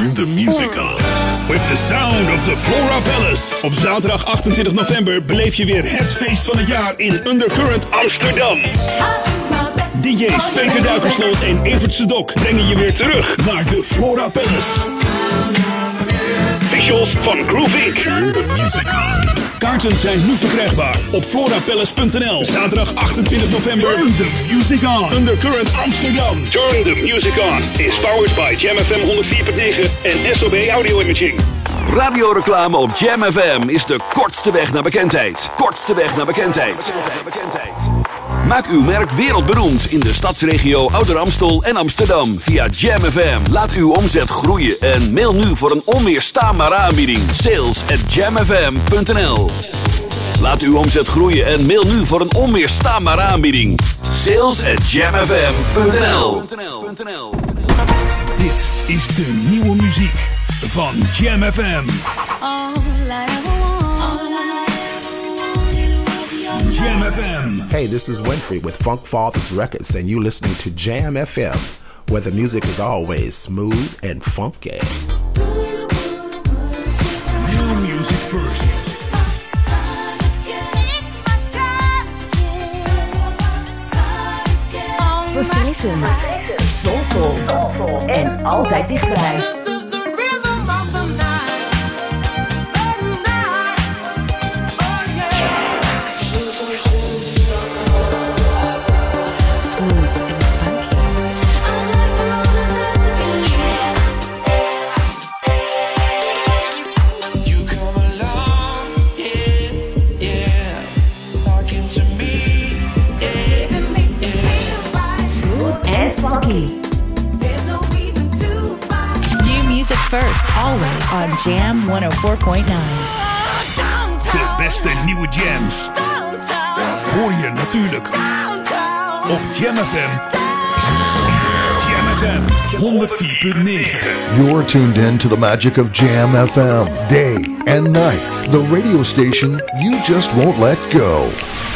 The music on. With the sound of the Flora Palace. Op zaterdag 28 november beleef je weer het feest van het jaar in Undercurrent Amsterdam. DJ's Peter Duikersloot en Evert Sedok brengen je weer terug naar de Flora Palace. Visuals van Groove Inc. Turn the music on. Kaarten zijn nu verkrijgbaar op florapalace.nl. Zaterdag 28 november. Turn the music on. Undercurrent Amsterdam. Turn the music on. Is powered by Jam FM 104.9 en SOB Audio Imaging. Radioreclame op Jam FM is de kortste weg naar bekendheid. Kortste weg naar bekendheid. Maak uw merk wereldberoemd in de stadsregio Ouder Amstel en Amsterdam via Jam FM. Laat uw omzet groeien en mail nu voor een onweerstaanbare aanbieding. Sales at jamfm.nl Laat uw omzet groeien en mail nu voor een onweerstaanbare aanbieding. Sales at jamfm.nl Dit is de nieuwe muziek van Jam FM. Jam FM. Hey, this is Winfrey with Funk Fathers Records, and you listening to Jam FM, where the music is always smooth and funky. New music first. Verfrissend. Soulful. En altijd dichtbij. First, always on Jam 104.9. De beste nieuwe jams hoor je natuurlijk op Jam FM. Jam FM 104.9. You're tuned in to the magic of Jam FM, day and night. The radio station you just won't let go.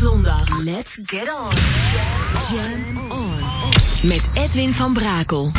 Zondag. Let's get on. Jam on. Met Edwin van Brakel.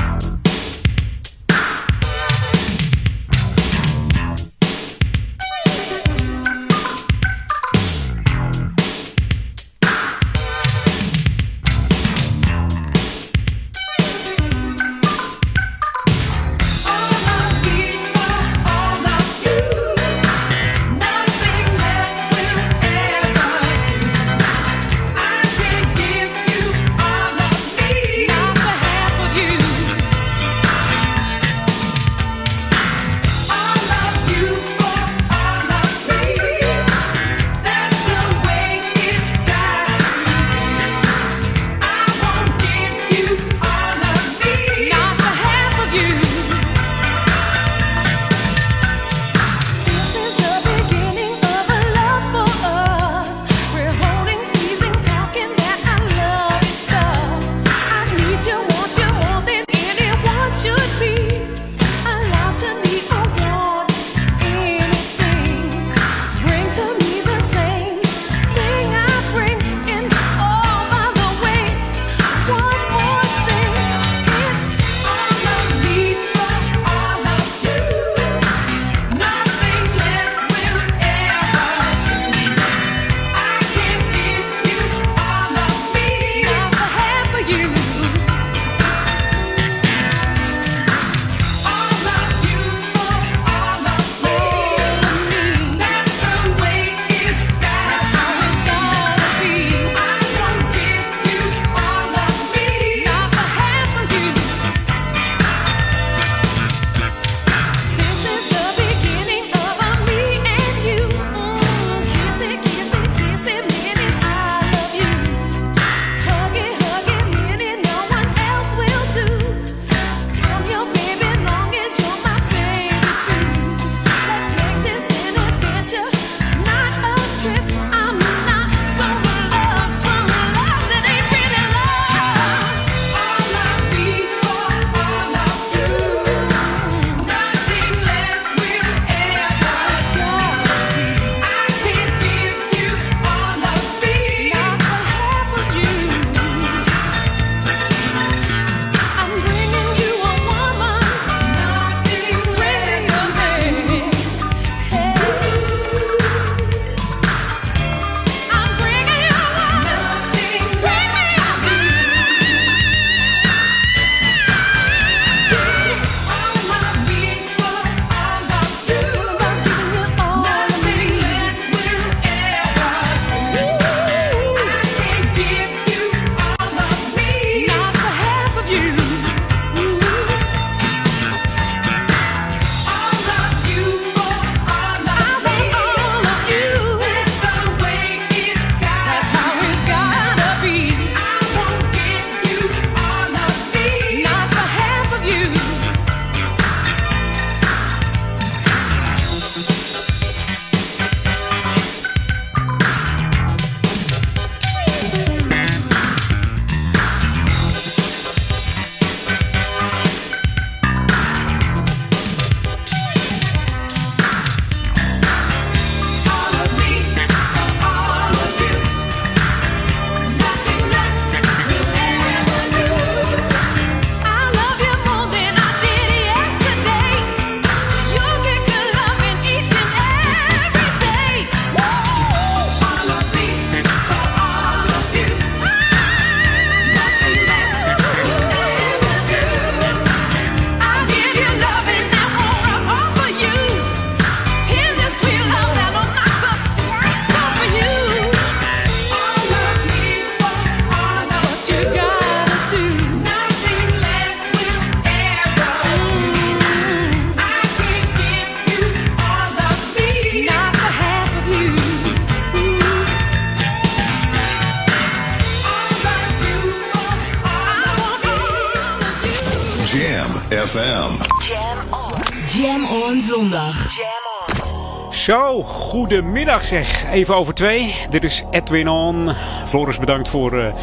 Goedemiddag zeg. Even over twee. Dit is Edwin On. Floris, bedankt voor, eh,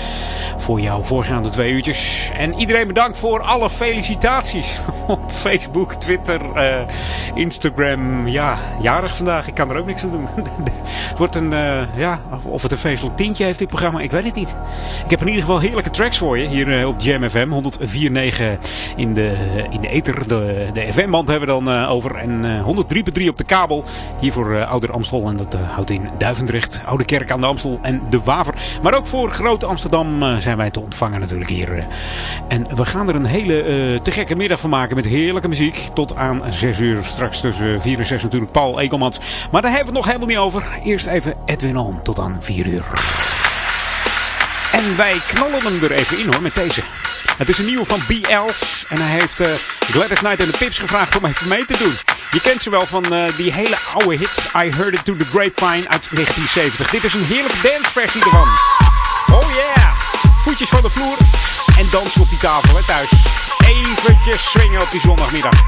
voor jouw voorgaande twee uurtjes. En iedereen bedankt voor alle felicitaties. Op Facebook, Twitter, eh, Instagram. Ja, jarig vandaag. Ik kan er ook niks aan doen. het wordt een, eh, ja, of het een feestelijk tintje heeft dit programma, ik weet het niet. Ik heb in ieder geval heerlijke tracks voor je hier eh, op Jam FM. 104.9 in de, in de ether. De, de FM-band hebben we dan over. En eh 103.3 op de kabel. Hier voor Ouder Amstel. En dat houdt in Duivendrecht, Oude Kerk aan de Amstel en De Waver. Maar ook voor Groot Amsterdam eh, wij te ontvangen natuurlijk hier. eh. En we gaan er een hele eh, te gekke middag van maken met heerlijke muziek. Tot aan 6 uur. Straks tussen 4 en 6 natuurlijk Paul Ekelmans. Maar daar hebben we het nog helemaal niet over. Eerst even Edwin On tot aan 4 uur. En wij knallen hem er even in hoor met deze. Het is een nieuwe van BL's. En hij heeft eh, Gladys Knight en de Pips gevraagd om even mee te doen. Je kent ze wel van eh, die hele oude hit I Heard It To The Grapevine uit 1970. Dit is een heerlijke danceversie ervan. Oh yeah! Voetjes van de vloer en dansen op die tafel hè, thuis. Eventjes swingen op die zondagmiddag.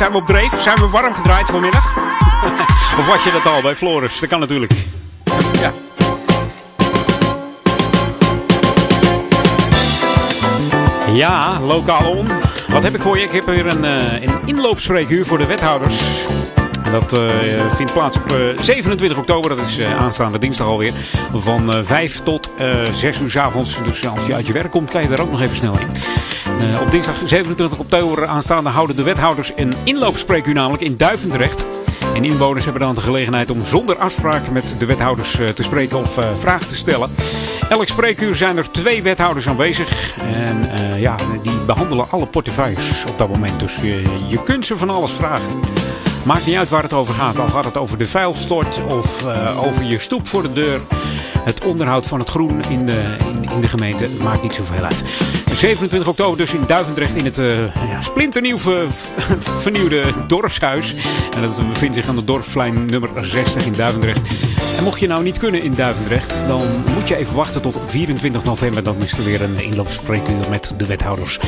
Zijn we op dreef? Zijn we warm gedraaid vanmiddag? of was je dat al bij Floris? Dat kan natuurlijk. Ja. Ja, lokaal on. Wat heb ik voor je? Ik heb weer een, eh, een inloopspreekuur voor de wethouders. Dat eh, vindt plaats op eh, 27 oktober, dat is eh, aanstaande dinsdag alweer. Van eh, 5 tot eh 6 uur s avonds. Dus als je uit je werk komt, kan je daar ook nog even snel in. Eh, op dinsdag 27 oktober aanstaande houden de wethouders een inloopspreekuur namelijk in Duivendrecht. En inwoners hebben dan de gelegenheid om zonder afspraak met de wethouders eh, te spreken of eh, vragen te stellen. Elk spreekuur zijn er twee wethouders aanwezig. En ja, die behandelen alle portefeuilles op dat moment. Dus je, je kunt ze van alles vragen. Maakt niet uit waar het over gaat. Al gaat het over de vuilstort of over je stoep voor de deur. Het onderhoud van het groen in de, in, in de gemeente maakt niet zoveel uit. 27 oktober dus in Duivendrecht in het eh, ja, splinternieuw ver- vernieuwde dorpshuis. En dat bevindt zich aan het dorpsplein nummer 60 in Duivendrecht. En mocht je nou niet kunnen in Duivendrecht, dan moet je even wachten tot 24 november. Dan is er weer een inloopspreekuur met de wethouders.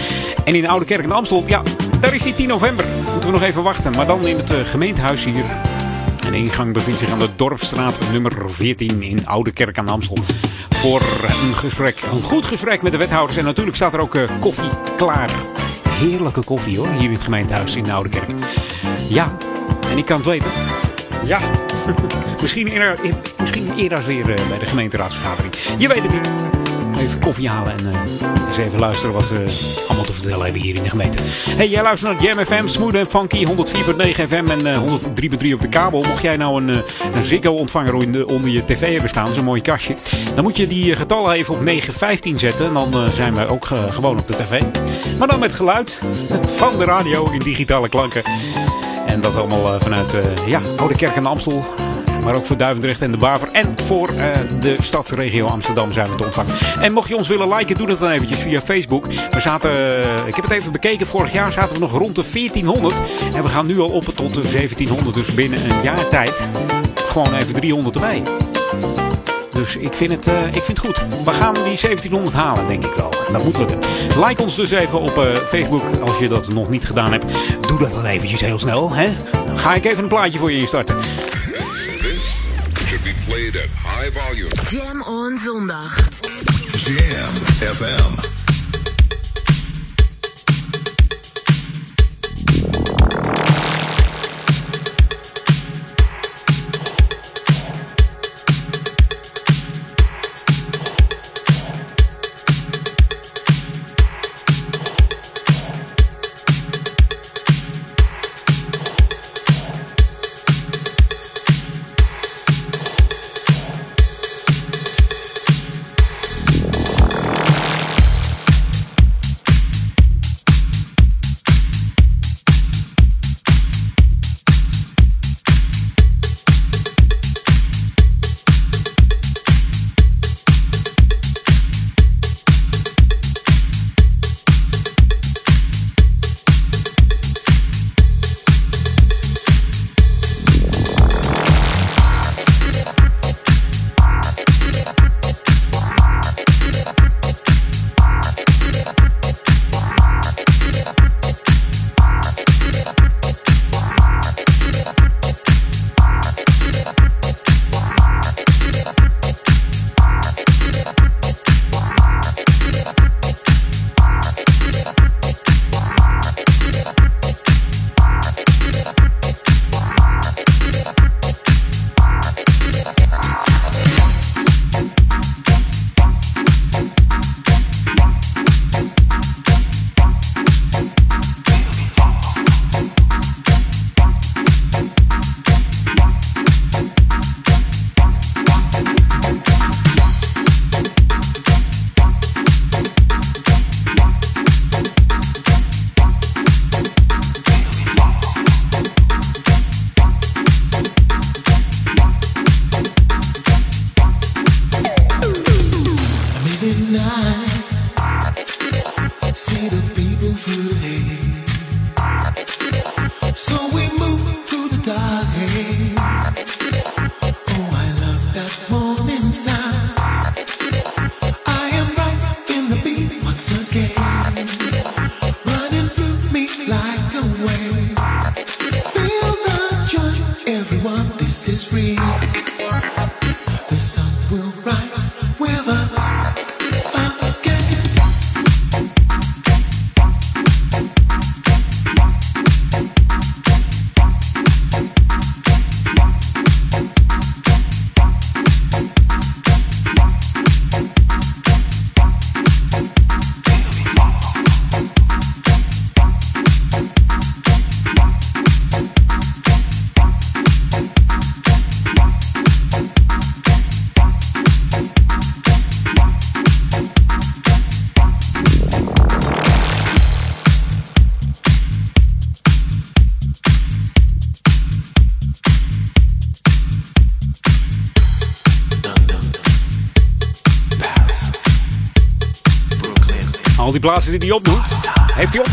En in Oude Kerk in Amstel, ja, daar is die 10 november. Moeten we nog even wachten. Maar dan in het eh, gemeentehuis hier de ingang bevindt zich aan de Dorpstraat nummer 14 in Oude Kerk aan Amstel. Voor een gesprek, een goed gesprek met de wethouders. En natuurlijk staat er ook eh, koffie klaar. Heerlijke koffie hoor, hier in het gemeentehuis in de Oude Kerk. Ja, en ik kan het weten. Ja, misschien eerder, misschien eerder weer eh, bij de gemeenteraadsvergadering. Je weet het niet. Even koffie halen en eh, eens even luisteren wat ze allemaal te vertellen hebben hier in de gemeente. Hey, jij luistert naar Jam FM, Smooth en Funky, 104.9 FM en eh, 103.3 op de kabel. Mocht jij nou een, eh, een Ziggo-ontvanger in de- onder je tv hebben staan, zo'n mooi kastje, dan moet je die getallen even op 915 zetten. En dan zijn wij ook gewoon op de tv. Maar dan met geluid van de radio in digitale klanken. En dat allemaal vanuit ja, Oude Kerk en Amstel. Maar ook voor Duivendrecht en de Baver. En voor eh, de stadsregio Amsterdam zijn we te ontvangen. En mocht je ons willen liken, doe dat dan eventjes via Facebook. We zaten, eh, ik heb het even bekeken, vorig jaar zaten we nog rond de 1400. En we gaan nu al op tot de 1700. Dus binnen een jaar tijd gewoon even 300 erbij. Dus ik vind, het, eh, ik vind het goed. We gaan die 1700 halen, denk ik wel. Dat moet lukken. Like ons dus even op Facebook als je dat nog niet gedaan hebt. Doe dat dan eventjes heel snel. Hè? Dan ga ik even een plaatje voor je instarten. Played at high volume. Jam on zondag. Jam FM.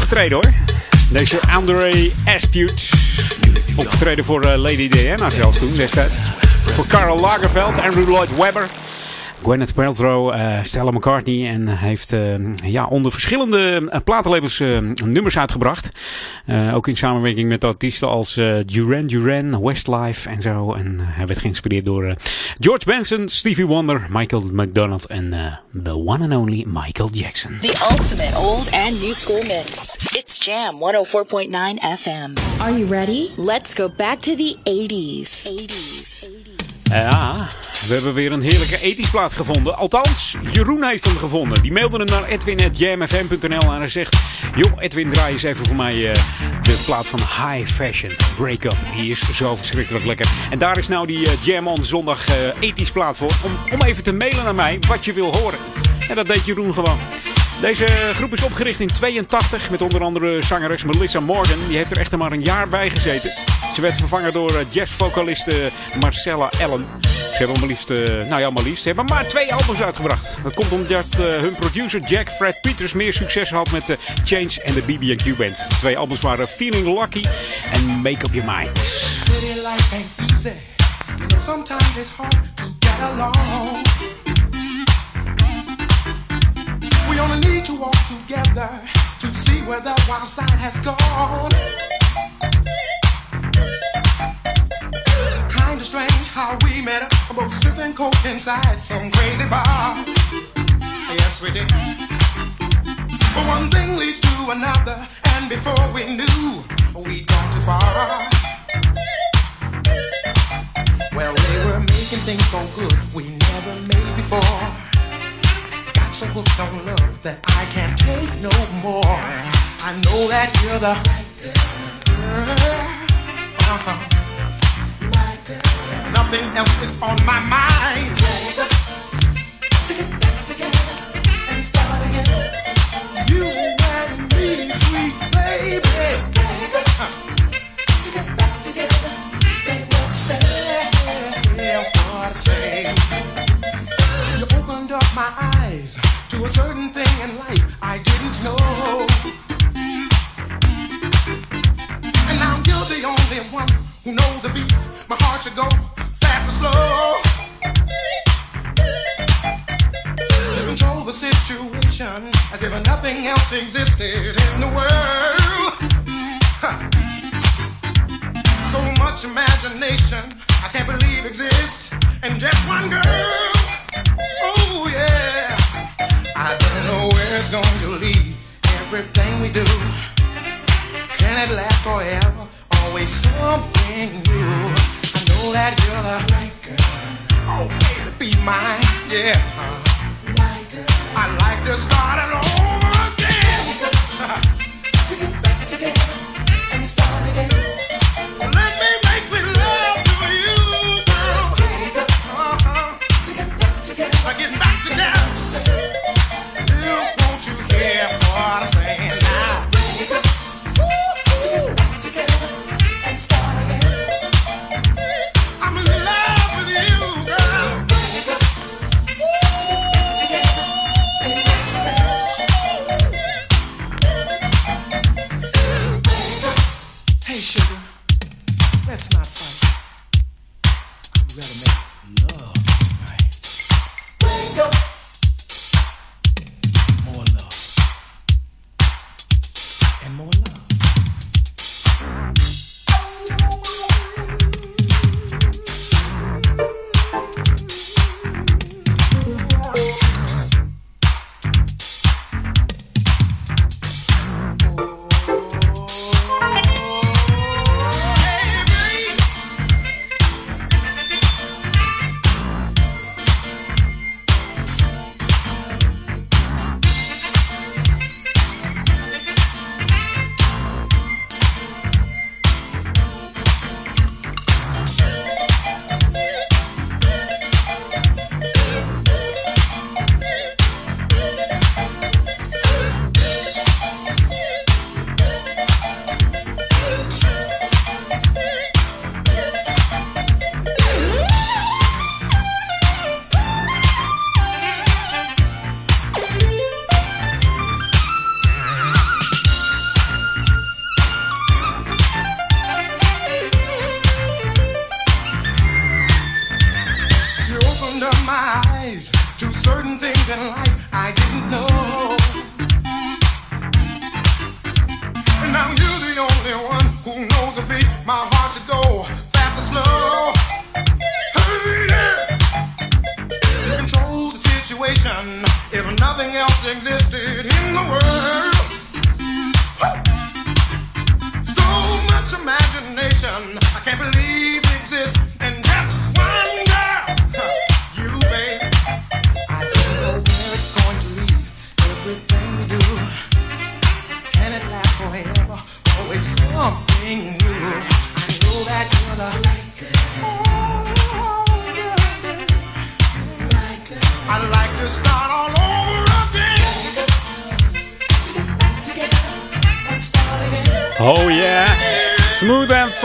Opgetreden hoor. Deze Andre Aspute. Opgetreden voor eh, Lady Diana zelfs toen destijds. Voor Karl Lagerfeld, Andrew Lloyd Webber. Gwyneth Paltrow, eh Stella McCartney en heeft eh, ja, onder verschillende platenlabels nummers uitgebracht. Ook in samenwerking met artiesten als Duran Duran, Westlife en zo. En hij werd geïnspireerd door George Benson, Stevie Wonder, Michael McDonald en eh, the one and only Michael Jackson. The ultimate old and new school mix. It's Jam 104.9 FM. Are you ready? Let's go back to the 80s. 80s. Ja, we hebben weer een heerlijke ethisch plaat gevonden. Althans, Jeroen heeft hem gevonden. Die mailde hem naar edwin.jamfm.nl en hij zegt... Joh, Edwin, draai eens even voor mij eh, de plaat van High Fashion Breakup. Die is zo verschrikkelijk lekker. En daar is nou die eh, Jam on zondag eh, ethisch plaat voor. Om, om even te mailen naar mij wat je wil horen. En dat deed Jeroen gewoon. Deze groep is opgericht in 82 met onder andere zangeres Melissa Morgan. Die heeft er echt maar een jaar bij gezeten. Ze werd vervangen door jazzvocaliste Marcella Allen. Hebben maar liefst, eh, nou ja, maar liefst, hebben maar twee albums uitgebracht. Dat komt omdat eh, hun producer Jack Fred Peters meer succes had met de Change en de BB&Q Band. De twee albums waren Feeling Lucky en Make Up Your Mind. City life ain't easy. You know, sometimes it's hard to get along. We only need to walk together to see where the wild side has gone. Kinda strange how we met up, both sipping coke inside some crazy bar. Yes, we did. But one thing leads to another, and before we knew, we'd gone too far. Well, we were making things so good we never made before. Got so hooked on love that I can't take no more. I know that you're the right girl. Uh-huh. Nothing else is on my mind. To get back together and start again. You and me, sweet baby. To get back together, say? Say. You opened up my eyes to a certain thing in life I didn't know. And now you're the only one who knows the beat. My heart should go Always something new. I know that you're the right. Baby, be mine, yeah. I'd like to start it over again. back and start again. Let me make sweet love to you, girl. Uh-huh. Back. You, won't you hear what I'm saying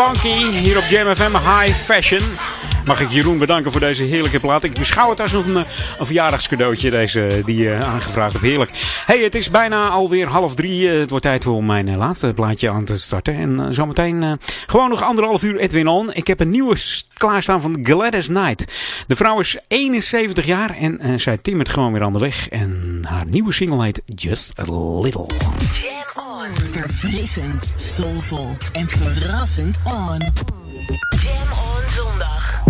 funky hier op Jam FM High Fashion. Mag ik Jeroen bedanken voor deze heerlijke plaat. Ik beschouw het als een, een verjaardagscadeautje deze, die je aangevraagd hebt. Heerlijk. Hey, het is bijna alweer half drie. Het wordt tijd om mijn eh, laatste plaatje aan te starten. En zometeen gewoon nog anderhalf uur Edwin On. Ik heb een nieuwe klaarstaan van Gladys Knight. De vrouw is 71 jaar en zij timmert gewoon weer aan de weg. En haar nieuwe single heet Just a Little. Jam on. Verfrissend, soulvol en verrassend on. Jam on zondag.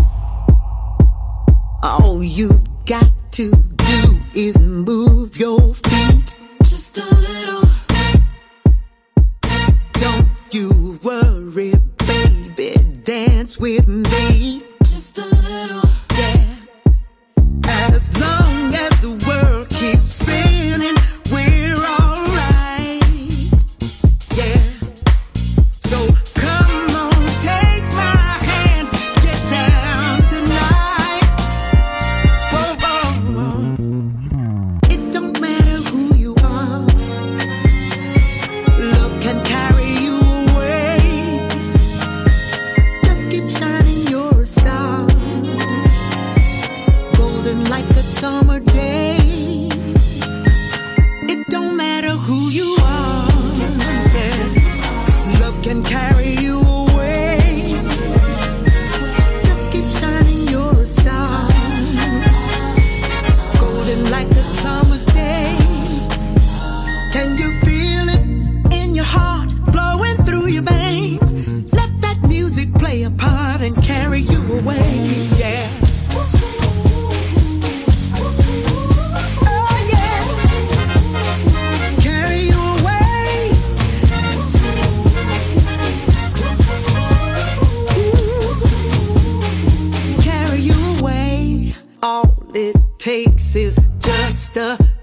All you got to do is move your feet just a little. Don't you worry, baby, dance with me just a little. Yeah. As long just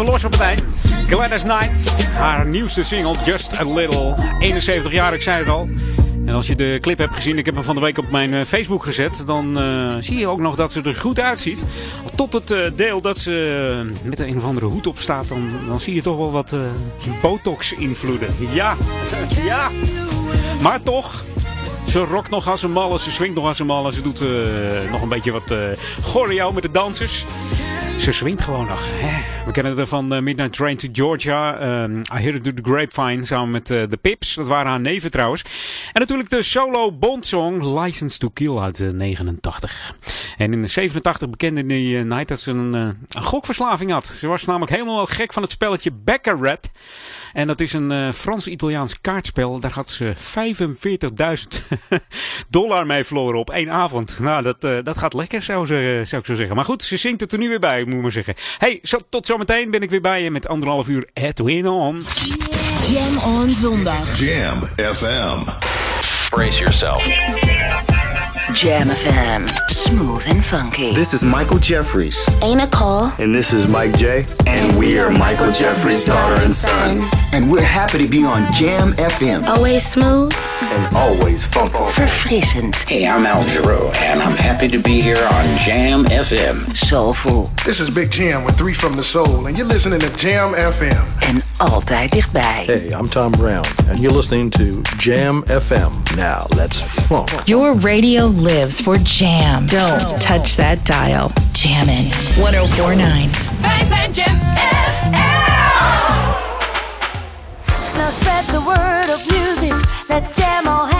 even los op het eind. Gladys Knight, haar nieuwste single Just a Little. 71 jaar, ik zei het al. En als je de clip hebt gezien, ik heb hem van de week op mijn eh, Facebook gezet, dan eh, zie je ook nog dat ze er goed uitziet. Tot het eh, deel dat ze met een of andere hoed op staat, dan, dan zie je toch wel wat botox-invloeden. Ja, ja. Maar toch, Ze rokt nog als een malle, ze swingt nog als een malle. Ze doet nog een beetje wat uh, choreo met de dansers. Ze swingt gewoon nog. Hè? We kennen het van uh, Midnight Train to Georgia. Um, I Hear It to the Grapevine samen met de Pips. Dat waren haar neven trouwens. En natuurlijk de solo Bond song License to Kill uit 89. En in 87 bekende die Night dat ze een, een gokverslaving had. Ze was namelijk helemaal gek van het spelletje Baccarat. En dat is een uh, Frans-Italiaans kaartspel. Daar had ze 45.000 dollar mee verloren op één avond. Nou, dat, uh, dat gaat lekker, zou, ze, zou ik zo zeggen. Maar goed, ze zingt het er nu weer bij, moet ik maar zeggen. Hey, zo, tot zometeen ben ik weer bij je met anderhalf uur Edwin On. Jam on zondag. Jam FM. Brace yourself. Jam FM. Smooth and funky. This is Michael Jeffries. Ain't a call. And this is Mike J. And, and we are Michael Jeffries' daughter and son. And we're happy to be on Jam FM. Always smooth. And always funky. for Verfrissend. Hey, I'm Al Giro, and I'm happy to be here on Jam FM. Soulful. This is Big Jam with Three from the Soul, and you're listening to Jam FM. En altijd dichtbij. Hey, I'm Tom Brown, and you're listening to Jam FM. Now, let's funk. Your radio lives for Jam. Don't touch that dial. Jammin' 1049. Wij zijn Jam oh FM. Now spread the word of music. Let's jam all hand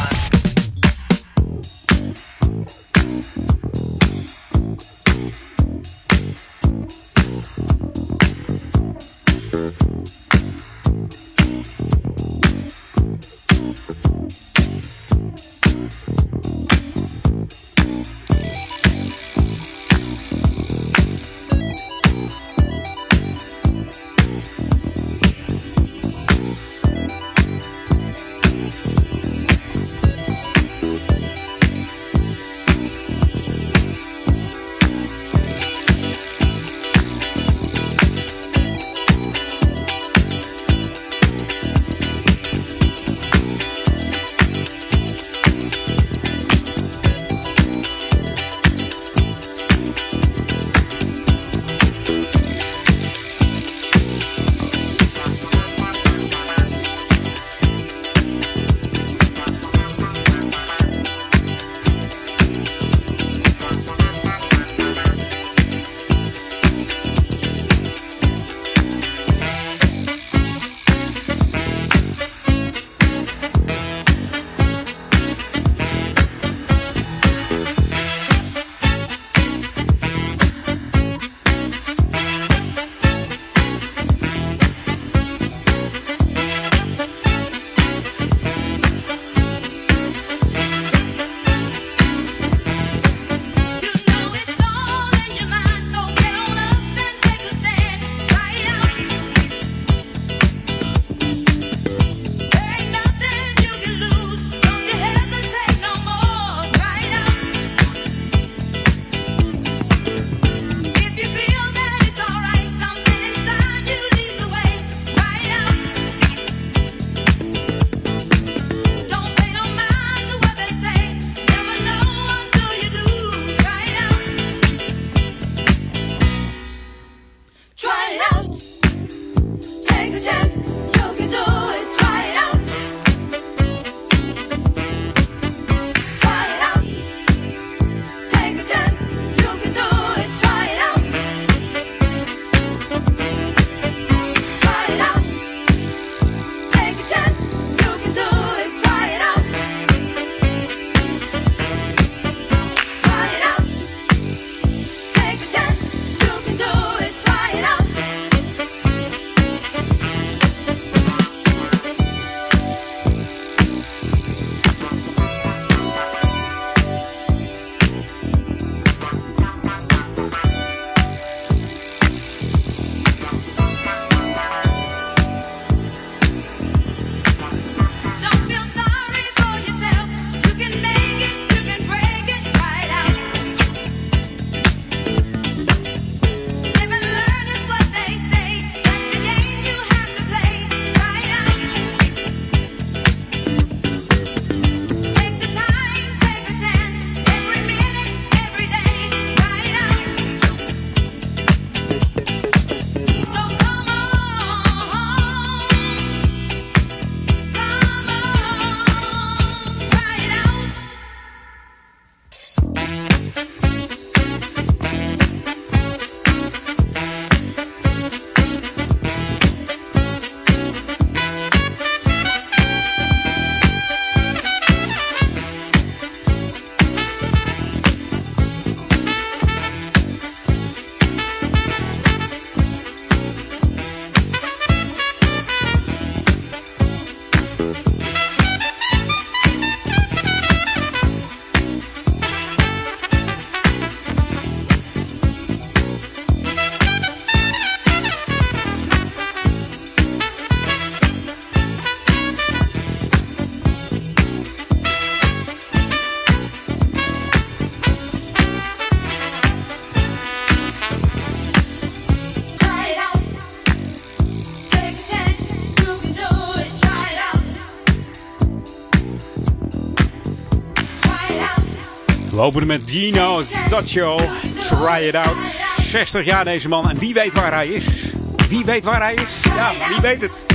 Openen met Gino Daccio. Try it out. 60 jaar deze man. En wie weet waar hij is? Wie weet waar hij is? Ja, wie weet het?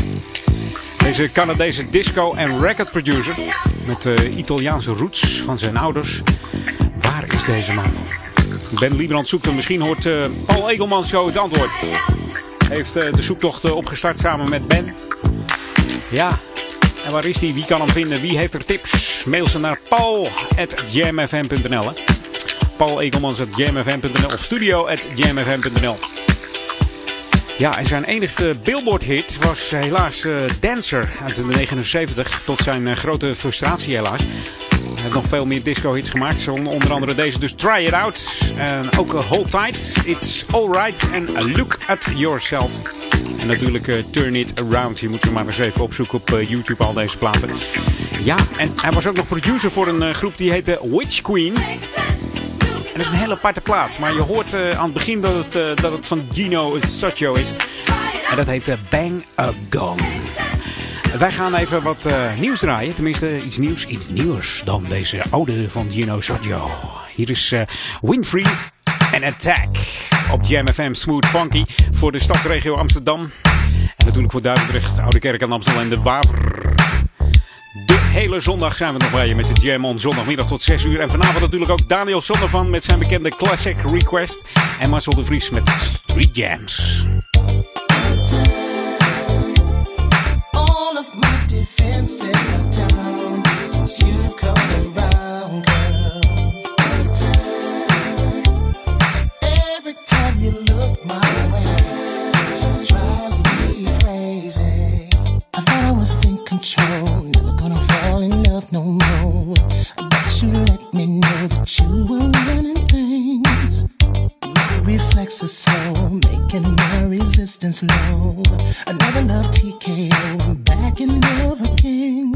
Deze Canadese disco- en record producer. Met uh, Italiaanse roots van zijn ouders. Waar is deze man? Ben Liebrand zoekt hem. Misschien hoort uh, Paul Egelman zo het antwoord. Heeft uh, de zoektocht opgestart samen met Ben. Ja, en waar is hij? Wie kan hem vinden? Wie heeft er tips? Mail ze naar paul.jamfm.nl Paul Egelmans.jamfm.nl of studio.jamfm.nl Ja, en zijn enigste Billboard-hit was helaas uh, Dancer uit de 79. Tot zijn uh, grote frustratie helaas. Heeft nog veel meer disco-hits gemaakt. Onder andere deze, dus Try It Out. En ook uh, Hold Tight, It's Alright en Look At Yourself. En natuurlijk uh, Turn It Around. Je moet er maar eens even opzoeken op YouTube al deze platen. Ja, en hij was ook nog producer voor een groep die heette Witch Queen. En dat is een hele aparte plaat. Maar je hoort aan het begin dat het, dat het van Gino Saccio is. En dat heet Bang A Gong. Wij gaan even wat nieuws draaien. Tenminste, iets nieuws. Iets nieuws dan deze oude van Gino Saccio. Hier is Winfrey en Attack op Jam FM Smooth Funky voor de stadsregio Amsterdam. En natuurlijk voor Duivendrecht, Oude Kerk en Amstel en de Waver. De hele zondag zijn we nog bij je met de Jam on zondagmiddag tot 6 uur. En vanavond natuurlijk ook Daniel Sondervan met zijn bekende Classic Request. En Marcel de Vries met Street Jams. Reflexes slow, making my resistance low. Another love TKO, back in love again.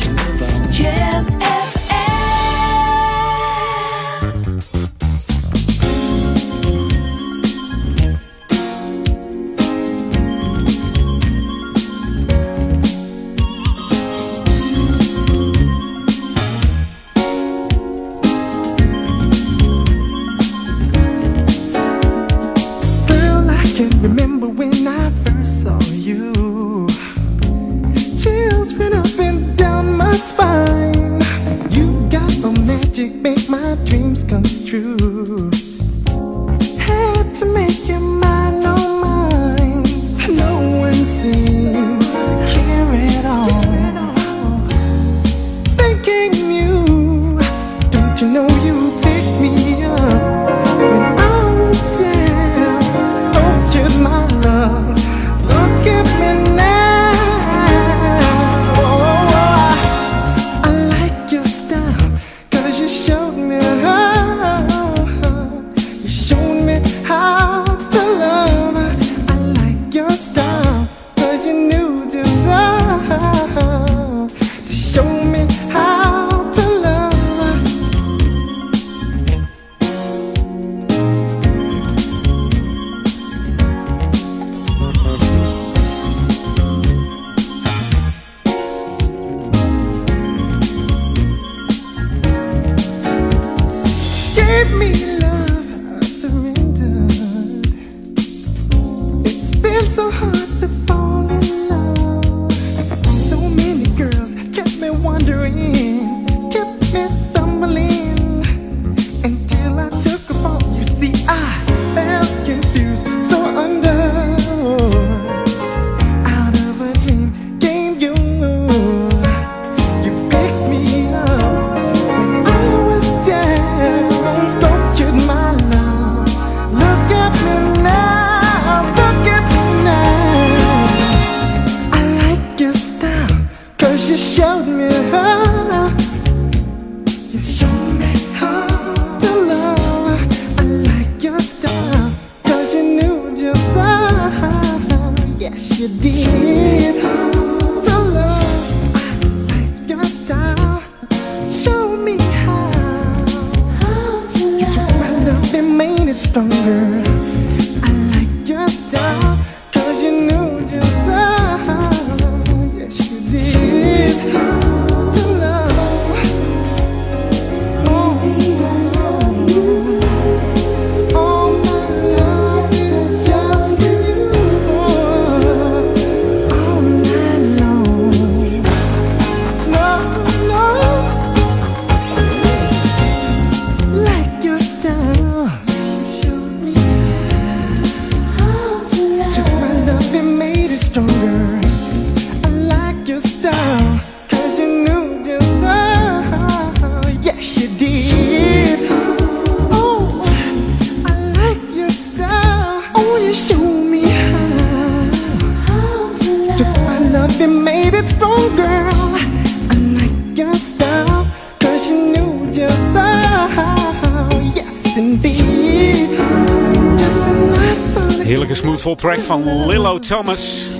Track van Lillo Thomas.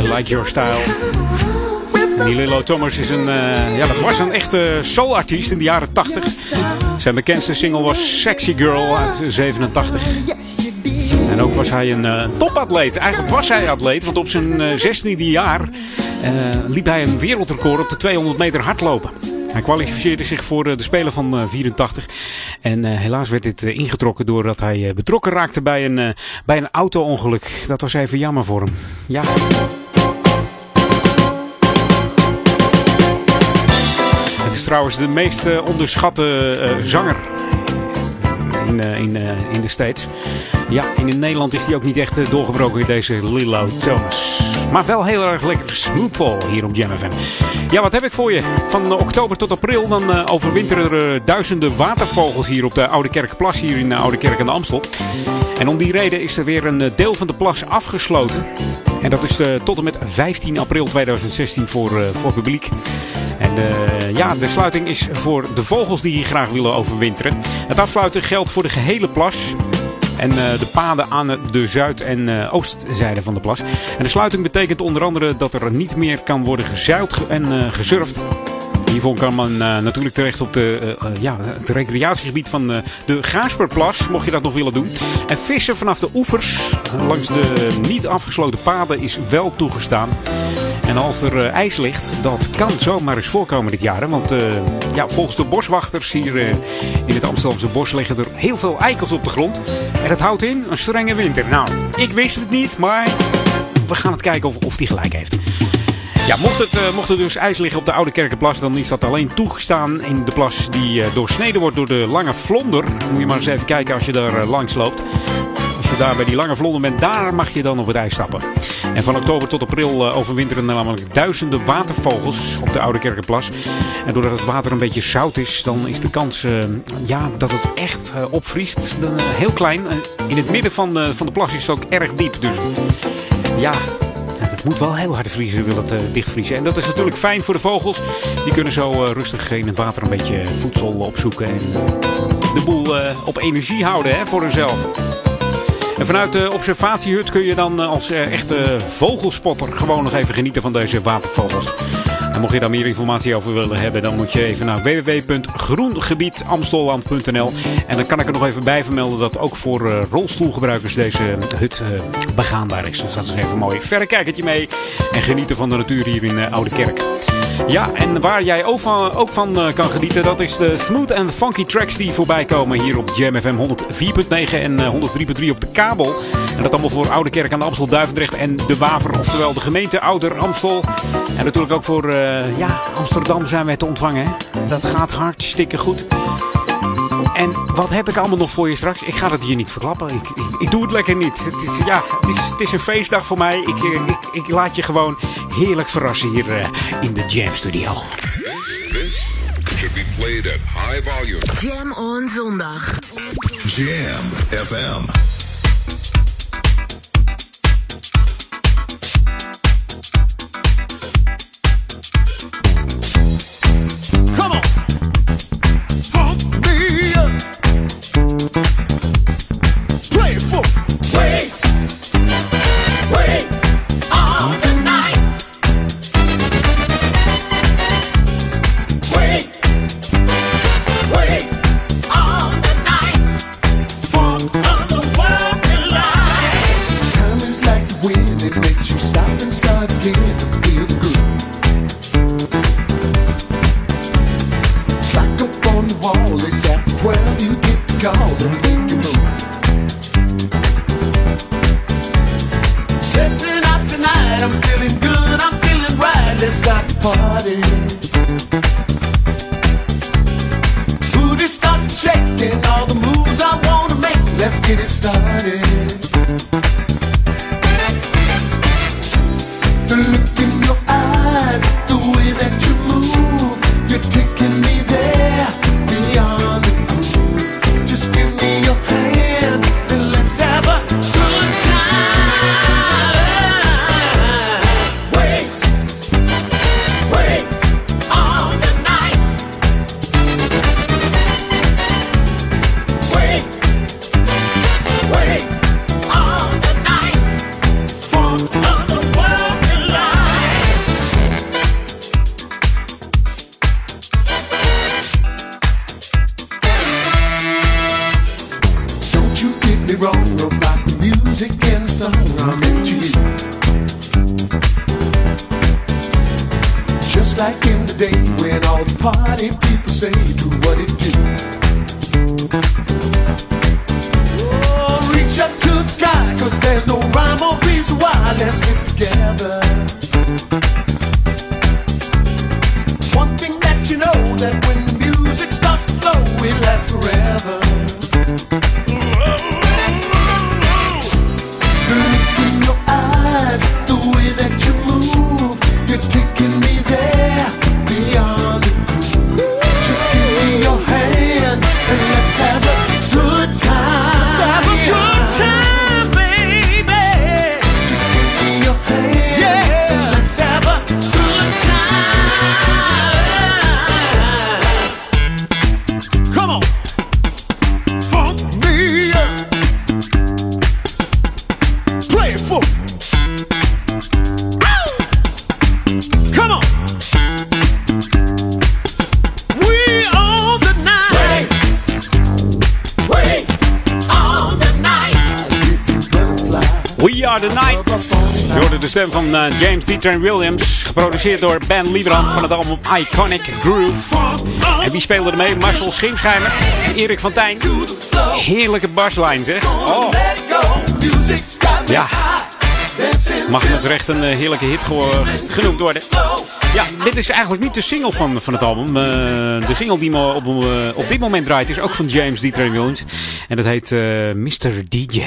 I like your style. die Lillo Thomas is een, uh, ja, dat was een echte soulartiest in de jaren 80. Zijn bekendste single was Sexy Girl uit 87. En ook was hij een uh, topatleet. Eigenlijk was hij atleet, want op zijn uh, 16e jaar liep hij een wereldrecord op de 200 meter hardlopen. Hij kwalificeerde zich voor de Spelen van 84. En uh, helaas werd dit ingetrokken doordat hij betrokken raakte bij een, bij een auto-ongeluk. Dat was even jammer voor hem. Ja. Het is trouwens de meest onderschatte zanger in, in, in de States. Ja, en in Nederland is hij ook niet echt doorgebroken in deze Lilo Thomas. Maar wel heel erg lekker smoothfall hier op Jam FM. Ja, wat heb ik voor je? Van oktober tot april dan uh, overwinteren er uh, duizenden watervogels hier op de Oude Kerkplas hier in uh, Oude Kerk aan de Amstel. En om die reden is er weer een deel van de plas afgesloten. En dat is tot en met 15 april 2016 voor, voor publiek. En ja, de sluiting is voor de vogels die hier graag willen overwinteren. Het afsluiten geldt voor de gehele plas. En uh, de paden aan de zuid- en uh, oostzijde van de plas. En de sluiting betekent onder andere dat er niet meer kan worden gezeild en uh, gesurfd. Hiervoor kan man natuurlijk terecht op de, ja, het recreatiegebied van de Gaasperplas, mocht je dat nog willen doen. En vissen vanaf de oevers langs de niet afgesloten paden is wel toegestaan. En als er ijs ligt, dat kan zomaar eens voorkomen dit jaar. Want uh, ja, volgens de boswachters hier in het Amsterdamse bos liggen er heel veel eikels op de grond. En dat houdt in een strenge winter. Nou, ik wist het niet, maar we gaan het kijken of, die gelijk heeft. Ja, mocht het, uh, mocht er dus ijs liggen op de Oude Kerkenplas, dan is dat alleen toegestaan in de plas die uh, doorsneden wordt door de Lange Vlonder. Moet je maar eens even kijken als je daar uh, langs loopt. Als je daar bij die Lange Vlonder bent, daar mag je dan op het ijs stappen. En van oktober tot april overwinteren namelijk duizenden watervogels op de Oude Kerkenplas. En doordat het water een beetje zout is, dan is de kans ja, dat het echt opvriest dan, heel klein. in het midden van, van de plas is het ook erg diep. Dus ja, het moet wel heel hard vriezen, wil het uh, dichtvriezen. En dat is natuurlijk fijn voor de vogels. Die kunnen zo uh, rustig in het water een beetje voedsel opzoeken. En de boel op energie houden hè, voor hunzelf. En vanuit de observatiehut kun je dan als echte vogelspotter gewoon nog even genieten van deze watervogels. En mocht je daar meer informatie over willen hebben, dan moet je even naar www.groengebietamstelland.nl. En dan kan ik er nog even bij vermelden dat ook voor uh, rolstoelgebruikers deze hut uh, begaanbaar is. Dus dat is even een mooi verrekijkertje mee. En genieten van de natuur hier in Oude Kerk. Ja, en waar jij ook van, ook van uh, kan genieten, dat is de smooth and funky tracks die voorbij komen hier op Jam FM 104.9 en uh, 103.3 op de kabel. En dat allemaal voor Oude Kerk aan de Amstel, Duivendrecht en de Waver, oftewel de gemeente Ouder Amstel. En natuurlijk ook voor uh, ja, Amsterdam zijn wij te ontvangen. Dat gaat hartstikke goed. En wat heb ik allemaal nog voor je straks? Ik ga het hier niet verklappen. Ik, ik, ik doe het lekker niet. Het is, ja, het is, het is een feestdag voor mij. Ik, ik, ik laat je gewoon heerlijk verrassen hier uh, in de Jam Studio. This should be played at high volume. Jam on zondag. Jam FM. Stem uh, James Peter Williams. Geproduceerd door Ben Liebrand van het album Iconic Groove. En wie speelde er mee? Marcel Schimschijmer en Erik van Tijn. Heerlijke baslijn zeg. Oh. Ja. Mag met recht een eh, heerlijke hit genoemd worden. Ja, dit is eigenlijk niet de single van, van het album. Uh, de single die me op, op dit moment draait is ook van James D. Jones. En dat heet Mr. DJ.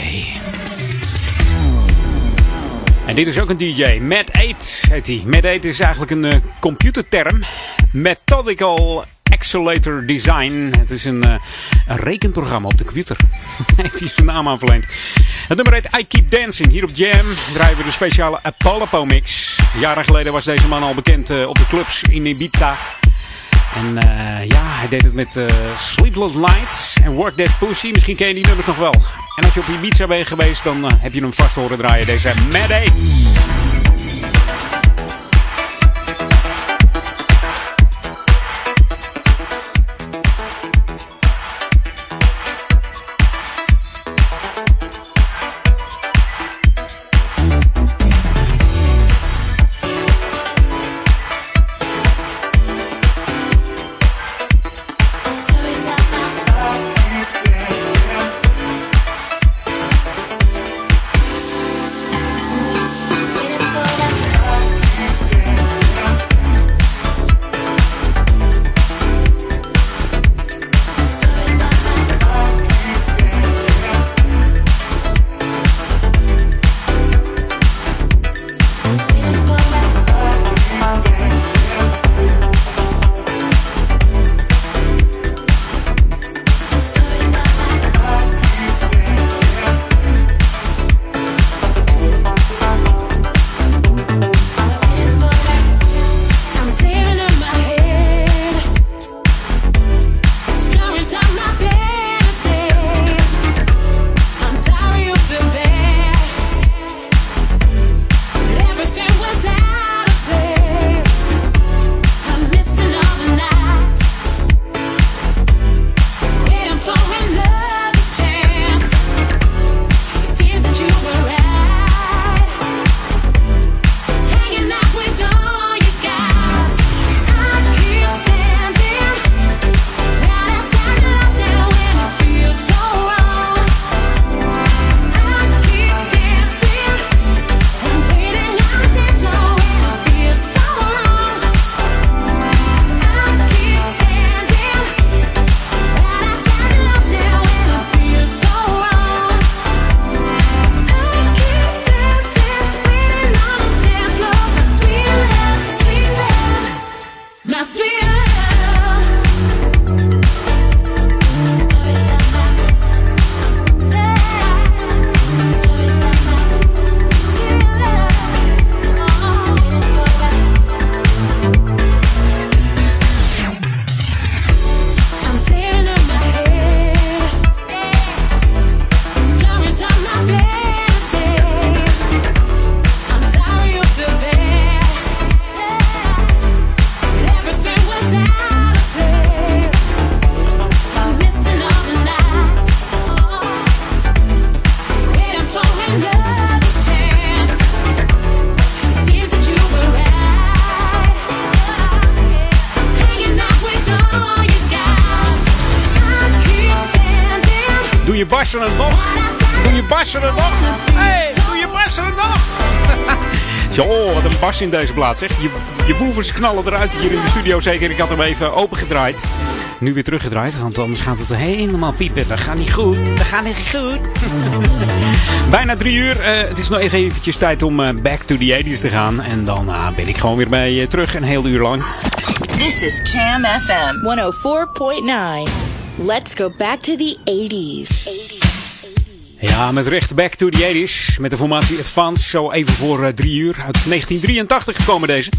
En dit is ook een DJ. Mad 8 heet hij. Mad 8 is eigenlijk een computerterm. Methodical Accelerator Design. Het is een, uh, een rekenprogramma op de computer. Heeft hij zijn naam aan verleend. Het nummer heet I Keep Dancing. Hier op Jam draaien we de speciale Apollo mix. Jaren geleden was deze man al bekend uh, op de clubs in Ibiza. En uh, ja, hij deed het met uh, Sleepless Nights en Work That Pussy. Misschien ken je die nummers nog wel. En als je op Ibiza bent geweest, dan uh, heb je hem vast horen draaien. Deze Mad 8. In deze plaats. Zeg. Je, je woevers knallen eruit hier in de studio. Zeker, ik had hem even opengedraaid. Nu weer teruggedraaid, want anders gaat het helemaal piepen. Dat gaat niet goed. Dat gaat niet goed. Bijna drie uur. Uh, het is nog even eventjes tijd om uh, back to the 80s te gaan. En dan uh, ben ik gewoon weer bij je terug, een heel uur lang. This is Jam FM 104.9. Let's go back to the 80s. 80s. Met recht back to the 80s. Met de formatie Advance. Zo even voor uh, drie uur. Uit 1983 gekomen deze.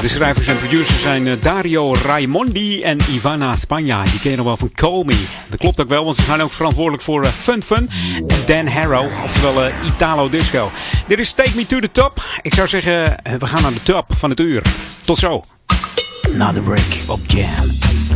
De schrijvers en producers zijn uh, Dario Raimondi en Ivana Spagna. Die ken je nog wel van Call. Dat klopt ook wel, want ze zijn ook verantwoordelijk voor uh, Fun Fun. En Dan Harrow, oftewel Italo Disco. Dit is Take Me to the Top. Ik zou zeggen, we gaan naar de top van het uur. Tot zo. Na de break op Jam.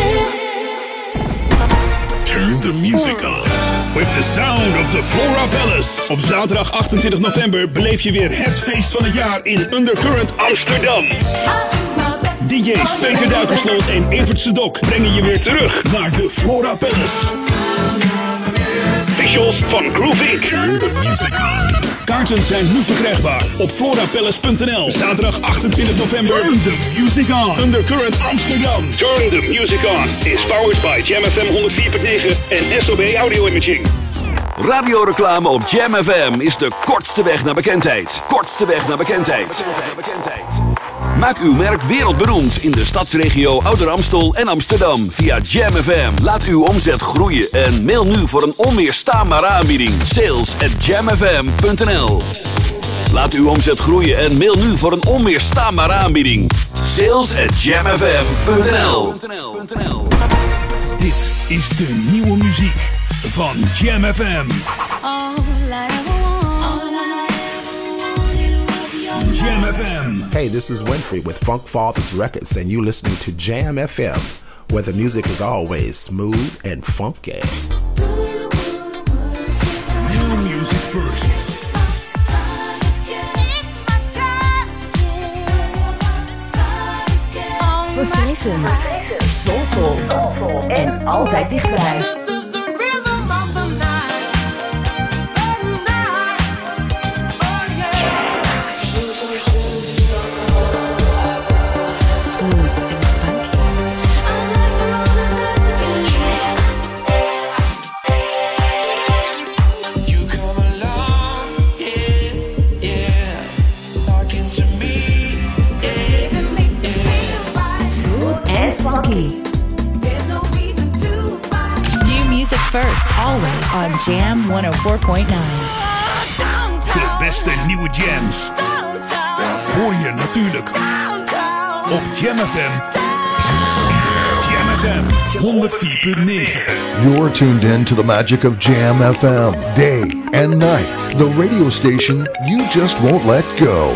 Turn the music on. With the sound of the Flora Palace. Op zaterdag 28 november beleef je weer het feest van het jaar in Undercurrent Amsterdam. DJ's Peter Duikersloot en Evert Sedok brengen je weer terug naar de Flora Palace. Visuals van Groove Inc. Turn the music on. Kaarten zijn nu verkrijgbaar op florapalace.nl. Zaterdag 28 november. Turn the music on. Undercurrent Amsterdam. Turn the music on. Is powered by Jam FM 104.9 en SOB Audio Imaging. Radioreclame op Jam FM is de kortste weg naar bekendheid. Kortste weg naar bekendheid. Maak uw merk wereldberoemd in de stadsregio Ouder Amstel en Amsterdam via Jam FM. Laat uw omzet groeien en mail nu voor een onweerstaanbare aanbieding. Sales at jamfm.nl Laat uw omzet groeien en mail nu voor een onweerstaanbare aanbieding. Sales at jamfm.nl Dit is de nieuwe muziek van Jam FM. Jam FM. Hey, this is Winfrey with Funk Fathers Records, and you're listening to Jam FM, where the music is always smooth and funky. New music first. Verfrissend. Soulful. En altijd dichtbij. Always on Jam 104.9. De beste nieuwe jams. Hoor je natuurlijk op Jam FM. Jam FM 104.9. You're tuned in to the magic of Jam FM, day and night. The radio station you just won't let go.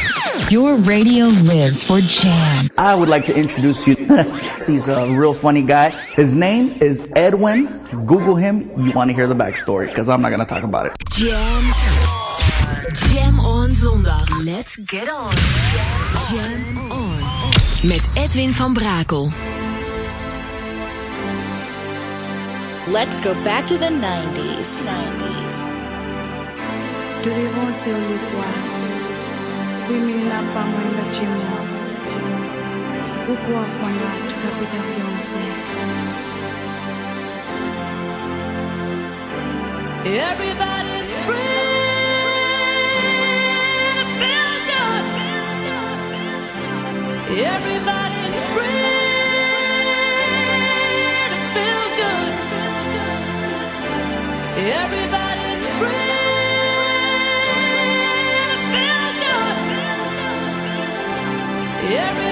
Your radio lives for Jam. I would like to introduce you. He's a real funny guy. His name is Edwin. Google him. You want to hear the backstory because I'm not going to talk about it. Jam. Jam on zondag. Let's get on. Jam on. Met Edwin van Brakel. Let's go back to the 90s. 90s. tulivyote ulikuwa kwimili na pamwenga chimo huku wafanya tukapita fyonse Everybody's free to feel good. Everybody's free to feel good. Everybody's Every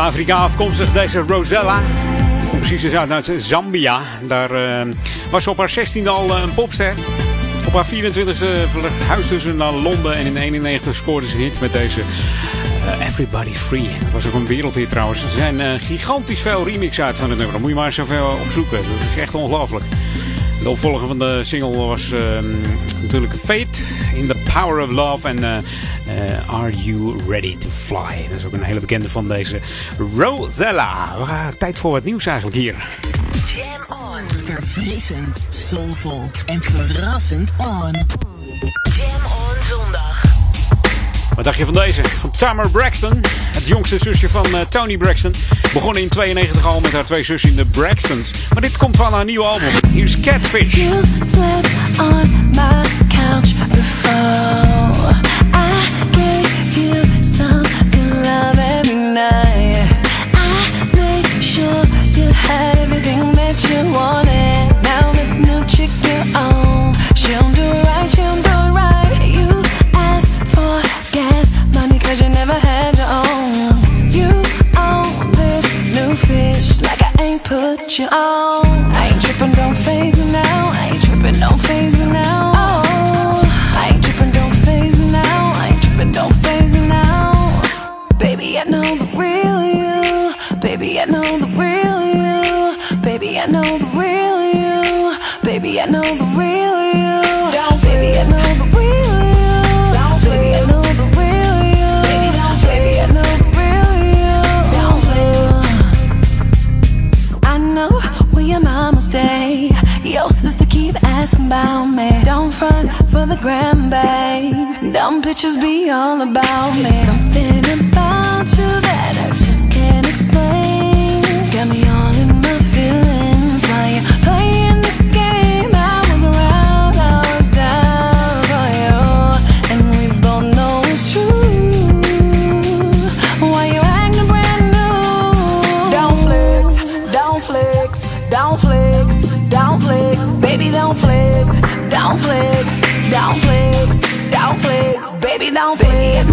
Afrika afkomstig deze Rosella. Precies is uit Zambia. Daar uh, was ze op haar 16e al een popster. Op haar 24e verhuisde ze naar Londen en in 91 scoorde ze hit met deze Everybody Free. Dat was ook een wereldhit trouwens. Er zijn gigantisch veel remixen uit van het nummer. Dan moet je maar even opzoeken. Dat is echt ongelooflijk. De opvolger van de single was uh, natuurlijk Fate in the Power of Love en uh, Are You Ready to Fly. Dat is ook een hele bekende van deze Rosella. We gaan tijd voor wat nieuws eigenlijk hier. Jam on. Verfrissend, soulvol en verrassend on. Jam on zondag. Wat dacht je van deze? Van Tamar Braxton, het jongste zusje van uh, Tony Braxton. Begon in 92 al met haar twee zussen in de Braxtons. Maar dit komt van haar nieuwe album. Hier is Catfish. You slept on my couch before. Put you. I ain't tripping, don't phase me now. I ain't tripping, don't phase me now. Oh, I ain't tripping, don't phase me now. I ain't tripping, don't phase me now. Baby, I know the real you. Baby, I know the real you. Baby, I know the real you. Baby, I know the real for the gram, babe. Dumb pictures be all about me. There's Something about you that I just can't explain. Got me all in my feelings while you're playing this game. I was around, I was down for you, and we both know it's true. Why you acting brand new? Down flex, down flex, down flex, down flex, baby down flex, down flex, down flex, down flex, baby down flex.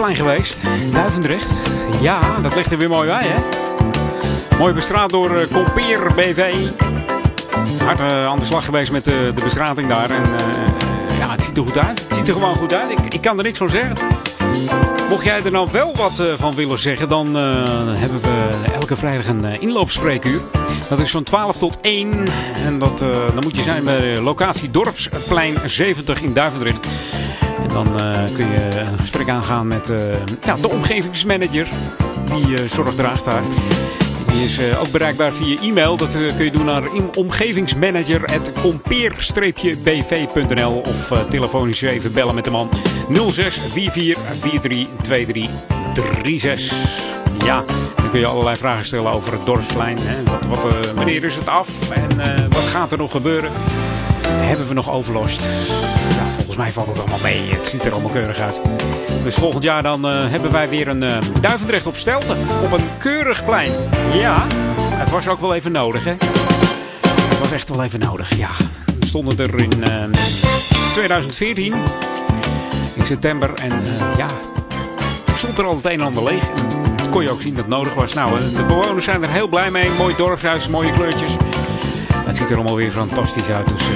Dorpsplein geweest? Duivendrecht? Ja, dat ligt er weer mooi bij, hè? Mooi bestraat door uh, Compeer BV. Hard uh, aan de slag geweest met de bestrating daar. En ja, het ziet er goed uit. Het ziet er gewoon goed uit. Ik, kan er niks van zeggen. Mocht jij er nou wel wat van willen zeggen, dan hebben we elke vrijdag een inloopspreekuur. Dat is van 12 tot 1. En dat, dan moet je zijn bij locatie Dorpsplein 70 in Duivendrecht. Dan uh, kun je een gesprek aangaan met uh, ja, de omgevingsmanager. Die uh, zorg draagt daar. Die is eh, ook bereikbaar via e-mail. Dat eh, kun je doen naar omgevingsmanager.compeer-bv.nl of telefonisch even bellen met de man 0644432336. Ja, dan kun je allerlei vragen stellen over het dorpsplein. Hè. Wat, wat, wanneer is het af en wat gaat er nog gebeuren? Hebben we nog overlast? Ja, volgens mij valt het allemaal mee. Het ziet er allemaal keurig uit. Dus volgend jaar dan uh, hebben wij weer een uh, Duivendrecht op Stelten. Op een keurig plein. Ja, het was ook wel even nodig, hè? Het was echt wel even nodig, ja. We stonden er in uh, 2014. In september. En ja, stond er al het een en ander leeg. En kon je ook zien dat het nodig was. Nou, de bewoners zijn er heel blij mee. Mooi dorpshuis, mooie kleurtjes. Het ziet er allemaal weer fantastisch uit. Dus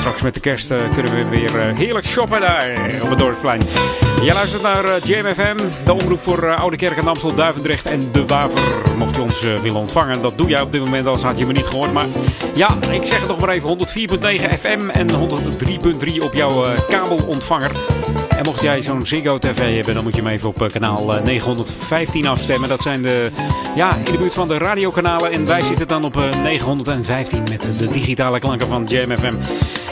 straks met de kerst kunnen we weer heerlijk shoppen daar op het dorpsplein. Jij luistert naar uh, JMFM, de omroep voor Oude Kerk en Amstel, Duivendrecht en De Waver. Mocht je ons willen ontvangen, dat doe jij op dit moment, anders had je me niet gehoord. Maar ja, ik zeg het nog maar even, 104.9 FM en 103.3 op jouw kabelontvanger. En mocht jij zo'n Ziggo TV hebben, dan moet je hem even op kanaal 915 afstemmen. Dat zijn de, ja, in de buurt van de radiokanalen. En wij zitten dan op 915 met de digitale klanken van JMFM.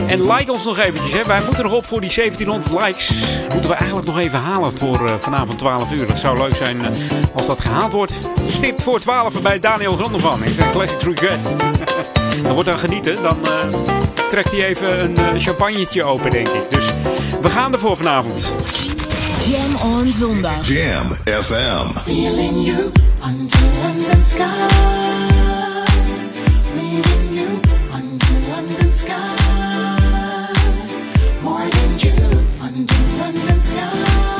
En like ons nog eventjes, hè. wij moeten nog op voor die 1700 likes. Moeten we eigenlijk nog even halen voor vanavond 12 uur. Dat zou leuk zijn als dat gehaald wordt. Stipt voor 12 bij Daniel Zondervan. Is een classic request. dan wordt dan genieten. Dan uh, trekt hij even een champagnetje open, denk ik. Dus we gaan ervoor vanavond. Jam on zondag. Jam FM. Feeling you under London sky. Meeting you under London sky. More than you under London sky.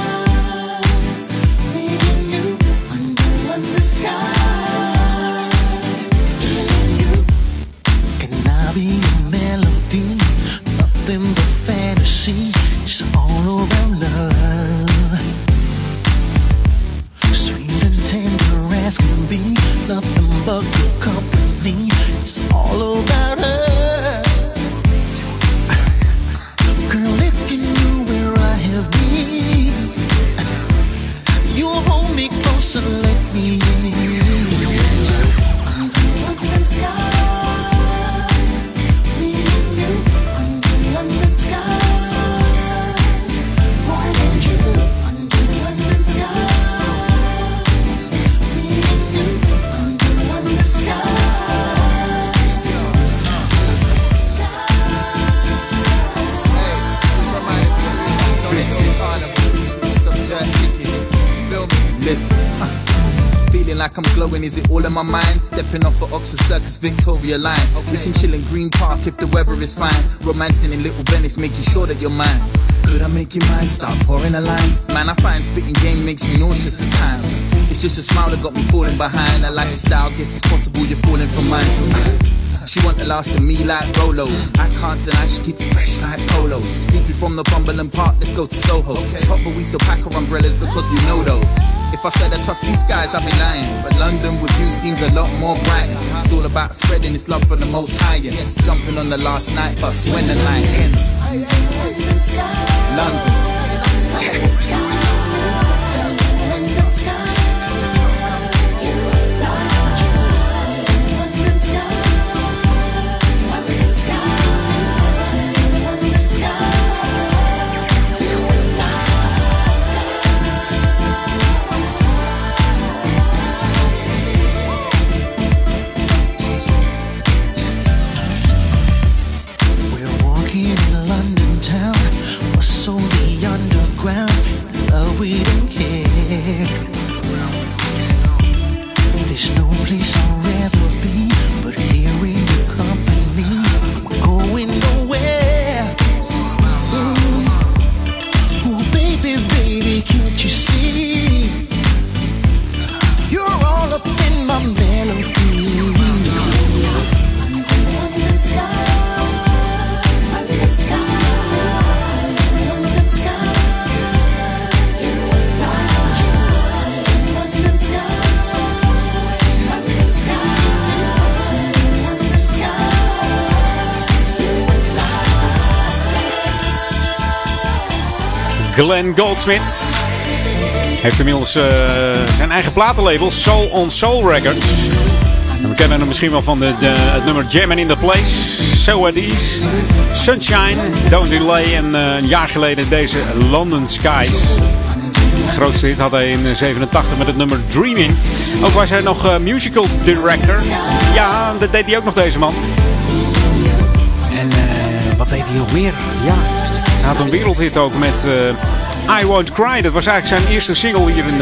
Fantasy. It's all around love. Sweet and tender as can be. Nothing but good company. It's all about us. Girl, if you knew where I have been, you'll hold me close and let me in. I'm glowing, is it all in my mind? Stepping off at Oxford Circus Victoria line. We can chill in Green Park if the weather is fine. Romancing in Little Venice, making sure that you're mine. Could I make you mine? Start pouring the lines. Man, I find spitting game makes me nauseous at times. It's just a smile that got me falling behind. I like A lifestyle, guess it's possible you're falling for mine. She want the last of me like Rolo. I can't deny she keep it fresh like polos. Snoopy from the Cumberland Park, let's go to Soho. Top but we still pack our umbrellas because we know though. If I said I trust these skies, I'd be lying. But London with you seems a lot more bright. It's all about spreading this love for the most high. And jumping on the last night bus when the night ends. London. Glenn Goldsmith heeft inmiddels uh, zijn eigen platenlabel Soul on Soul Records. we kennen hem misschien wel van de, de, het nummer Jammin' in the Place. So It Is. Sunshine, Don't Delay. En uh, een jaar geleden deze London Skies. De grootste hit had hij in 87 met het nummer Dreaming. Ook was hij nog musical director. Ja, dat deed hij ook nog deze man. En wat deed hij nog meer? Ja, had een wereldhit ook met I Won't Cry. Dat was eigenlijk zijn eerste single hier in,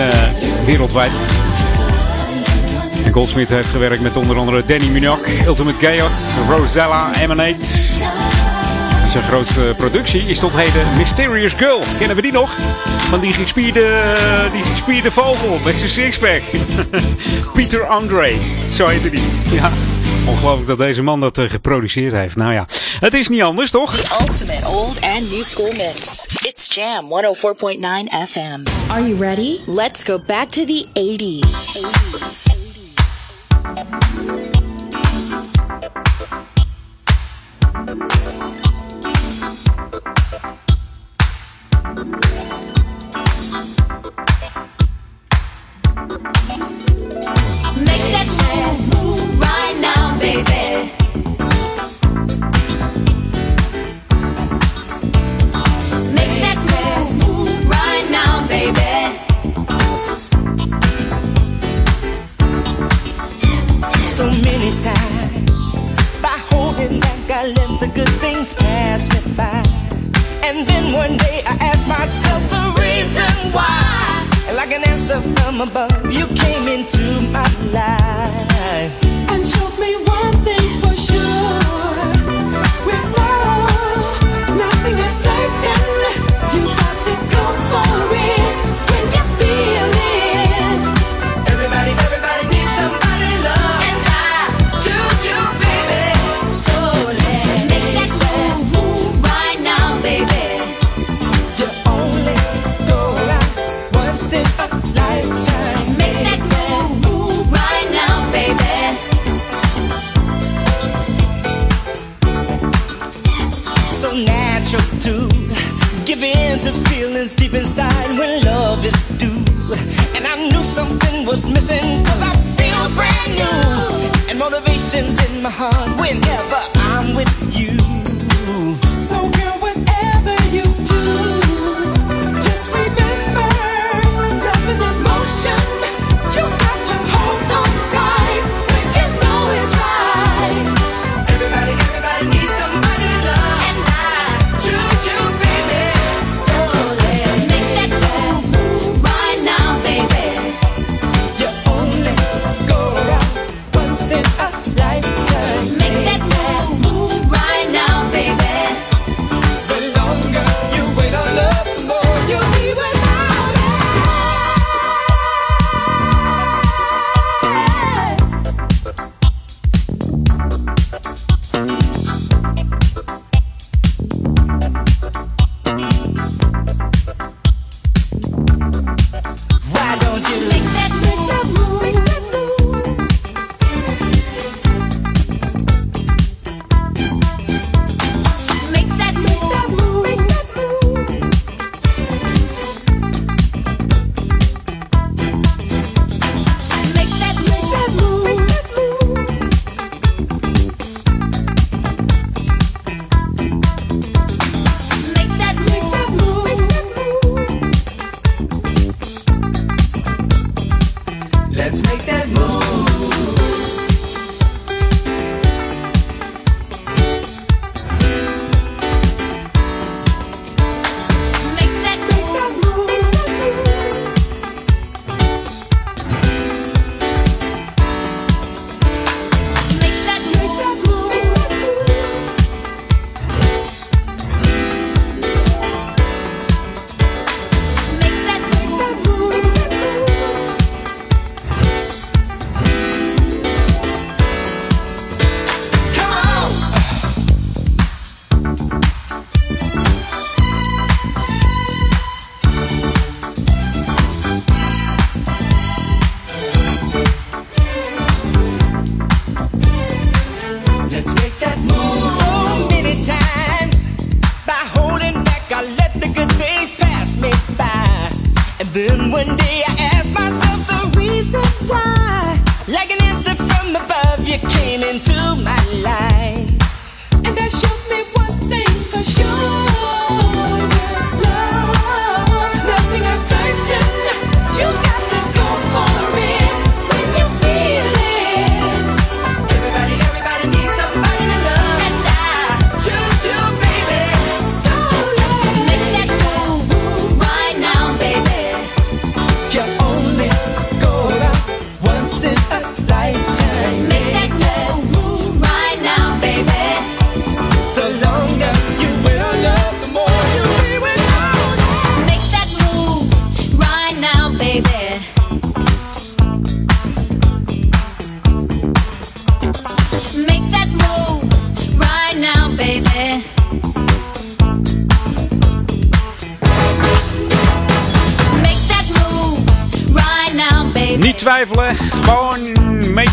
wereldwijd. En Goldsmith heeft gewerkt met onder andere Danny Minogue, Ultimate Chaos, Rosella, Emanate. Zijn grootste productie is tot heden Mysterious Girl. Kennen we die nog? Van die gespierde, die gespierde vogel met zijn sixpack. Peter Andre, zo heette die. Ja. Ongelooflijk dat deze man dat eh, geproduceerd heeft. Nou ja, het is niet anders, toch? The ultimate old and new school mix. It's Jam 104.9 FM. Are you ready? Let's go back to the 80s. 80s. 80s.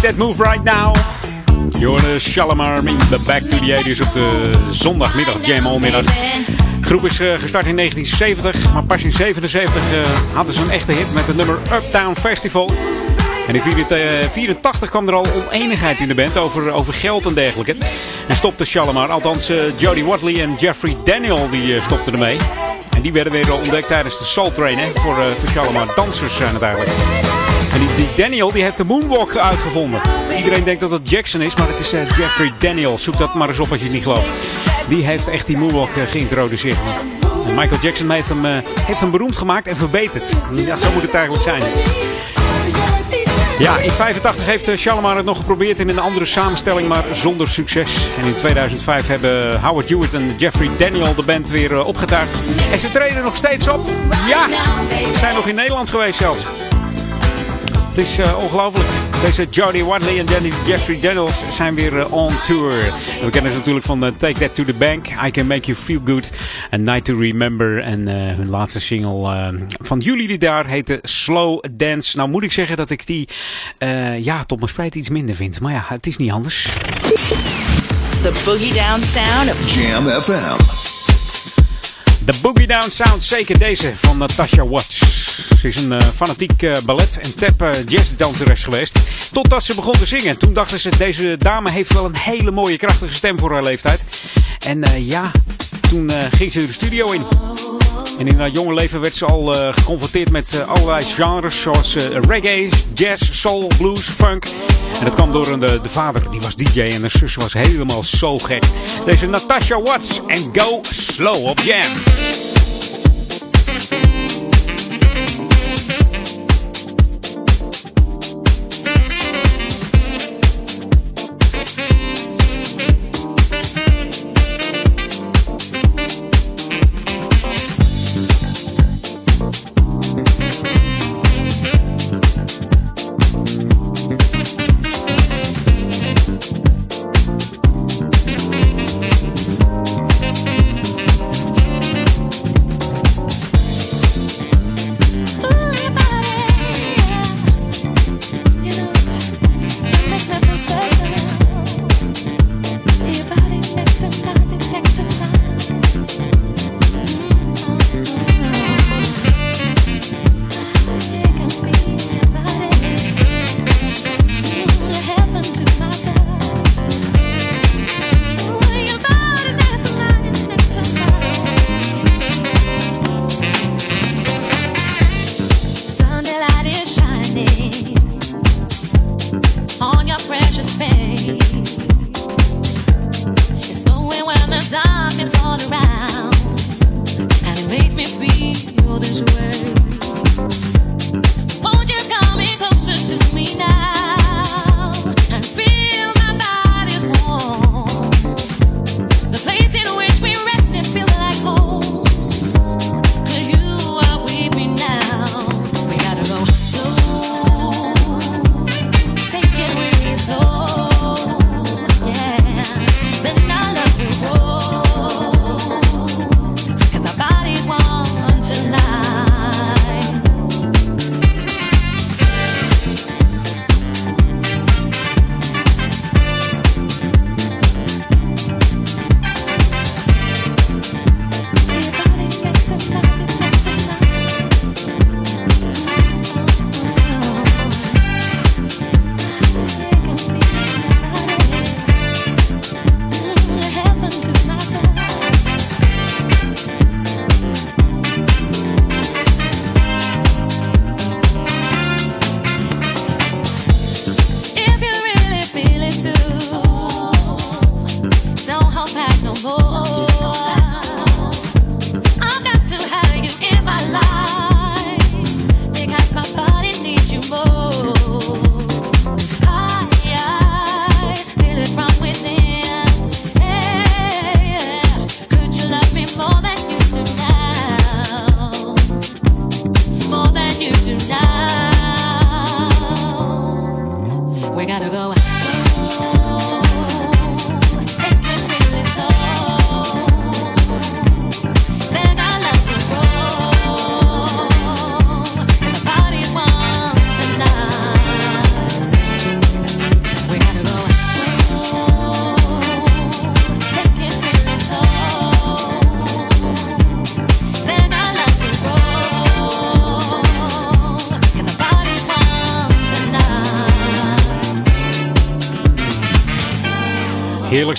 That Move Right Now. Jonas Shalimar in the Back to the 80s op de zondagmiddag, Jam Allmiddag. De groep is uh, gestart in 1970, maar pas in 1977 uh, hadden ze een echte hit met het nummer Uptown Festival. En in 1984 kwam er al oneenigheid in de band over, over geld en dergelijke. En stopte Shalimar, althans Jody Watley en Jeffrey Daniel, die stopten ermee. En die werden weer ontdekt tijdens de Soul Train voor, voor Shalimar. Dansers zijn het eigenlijk. Die, Daniel die heeft de moonwalk uitgevonden. Iedereen denkt dat het Jackson is, maar het is uh, Jeffrey Daniel. Zoek dat maar eens op als je het niet gelooft. Die heeft echt die moonwalk uh, geïntroduceerd. Michael Jackson heeft hem, uh, heeft hem beroemd gemaakt en verbeterd. Ja, zo moet het eigenlijk zijn. Ja, in 85 heeft Shalimar het nog geprobeerd in een andere samenstelling, maar zonder succes. En in 2005 hebben Howard Hewitt en Jeffrey Daniel de band weer opgetuigd. En ze treden nog steeds op. Ja, ze zijn nog in Nederland geweest zelfs. Het is uh, ongelooflijk. Deze Jody Watley en Danny Jeffrey Daniels zijn weer uh, on tour. We kennen ze natuurlijk van uh, Take That to the Bank, I Can Make You Feel Good, A Night to Remember. En hun laatste single van jullie die daar heette Slow Dance. Nou moet ik zeggen dat ik die ja, tot mijn spijt iets minder vind. Maar ja, het is niet anders. The Boogie Down Sound of Jam FM. De Boogie Down Sound, zeker deze van Natasha Watts. Ze is een uh, fanatiek uh, ballet- en tap uh, jazzdanseres geweest. Totdat ze begon te zingen. Toen dachten ze, deze dame heeft wel een hele mooie krachtige stem voor haar leeftijd. En ja, toen ging ze de studio in. En in haar jonge leven werd ze al geconfronteerd met allerlei genres. Zoals reggae, jazz, soul, blues, funk. En dat kwam door de, de vader, die was DJ. En de zus was helemaal zo gek. Deze Natasha Watts en Go Slow op Jam.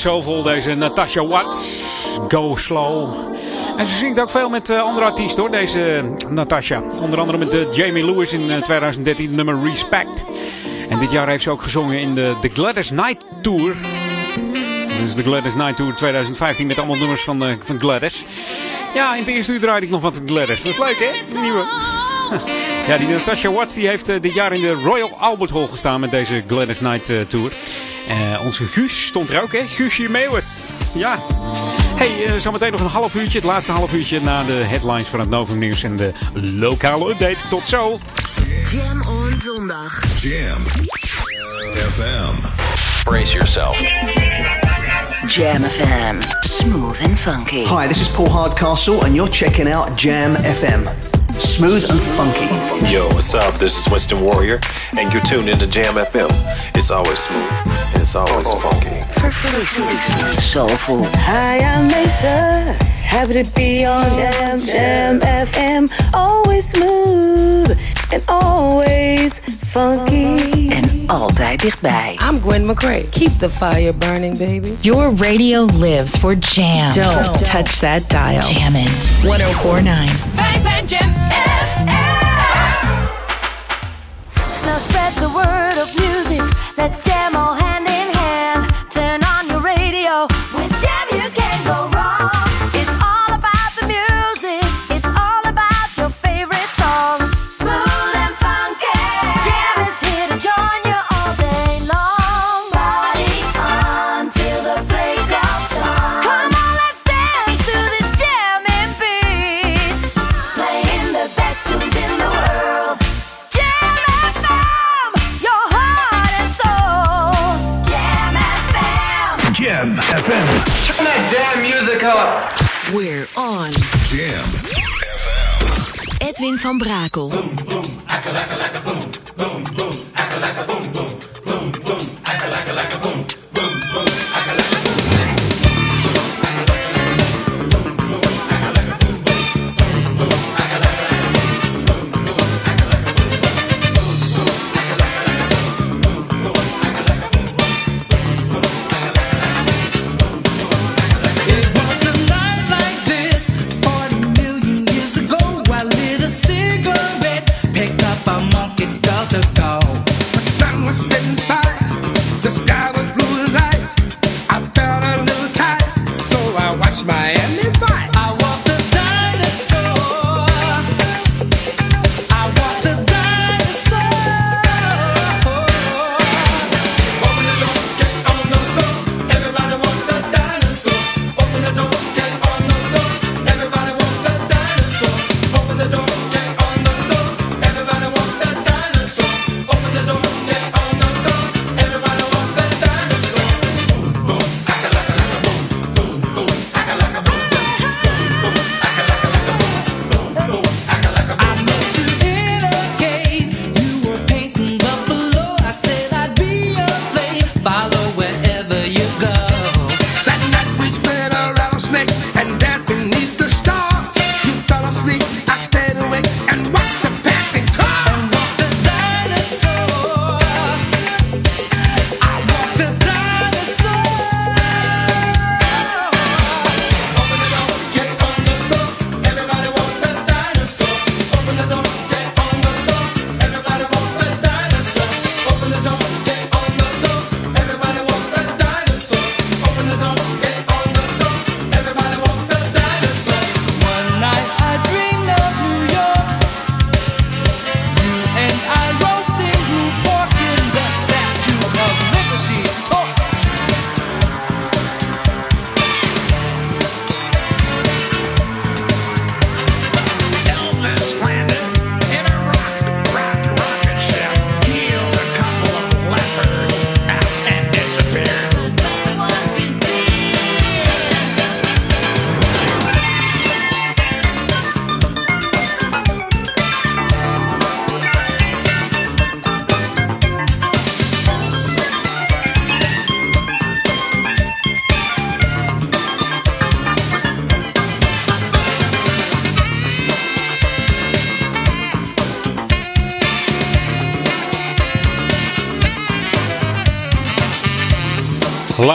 Deze Natasha Watts. Go slow. En ze zingt ook veel met uh, andere artiesten hoor, deze Natasha. Onder andere met uh, Jamie Lewis in uh, 2013, nummer Respect. En dit jaar heeft ze ook gezongen in de, de Gladys Knight Tour. Dit is de Gladys Knight Tour 2015 met allemaal nummers van, van Gladys. Ja, in het eerste uur draaide ik nog wat Gladys. Dat is leuk hè, nieuwe. Ja, die Natasha Watts die heeft dit jaar in de Royal Albert Hall gestaan met deze Gladys Knight Tour. Uh, onze Guus stond er ook, hè? Guusje Meeuwis. Ja. Hey, uh, zometeen nog een half uurtje. Het laatste half uurtje na de headlines van het Novum Nieuws en de lokale update. Tot zo. Jam on zondag. Jam. FM. Brace yourself. Jam FM. Smooth and funky. Hi, this is Paul Hardcastle, and you're checking out Jam FM. Smooth and funky. Yo, what's up? This is Winston Warrior, and you're tuned into Jam FM. It's always smooth, and it's always funky. Verfrissend. Soulful. Hi, I'm Mesa. Happy to be on Jam, Jam FM. Always smooth and always funky. En altijd dichtbij. I'm Gwen McCrae. Keep the fire burning, baby. Your radio lives for Jam. Don't, Don't. touch that dial. Jammin'. 1049. Wij zijn Jam oh Now spread the word of music. Let's jam Edwin van Brakel.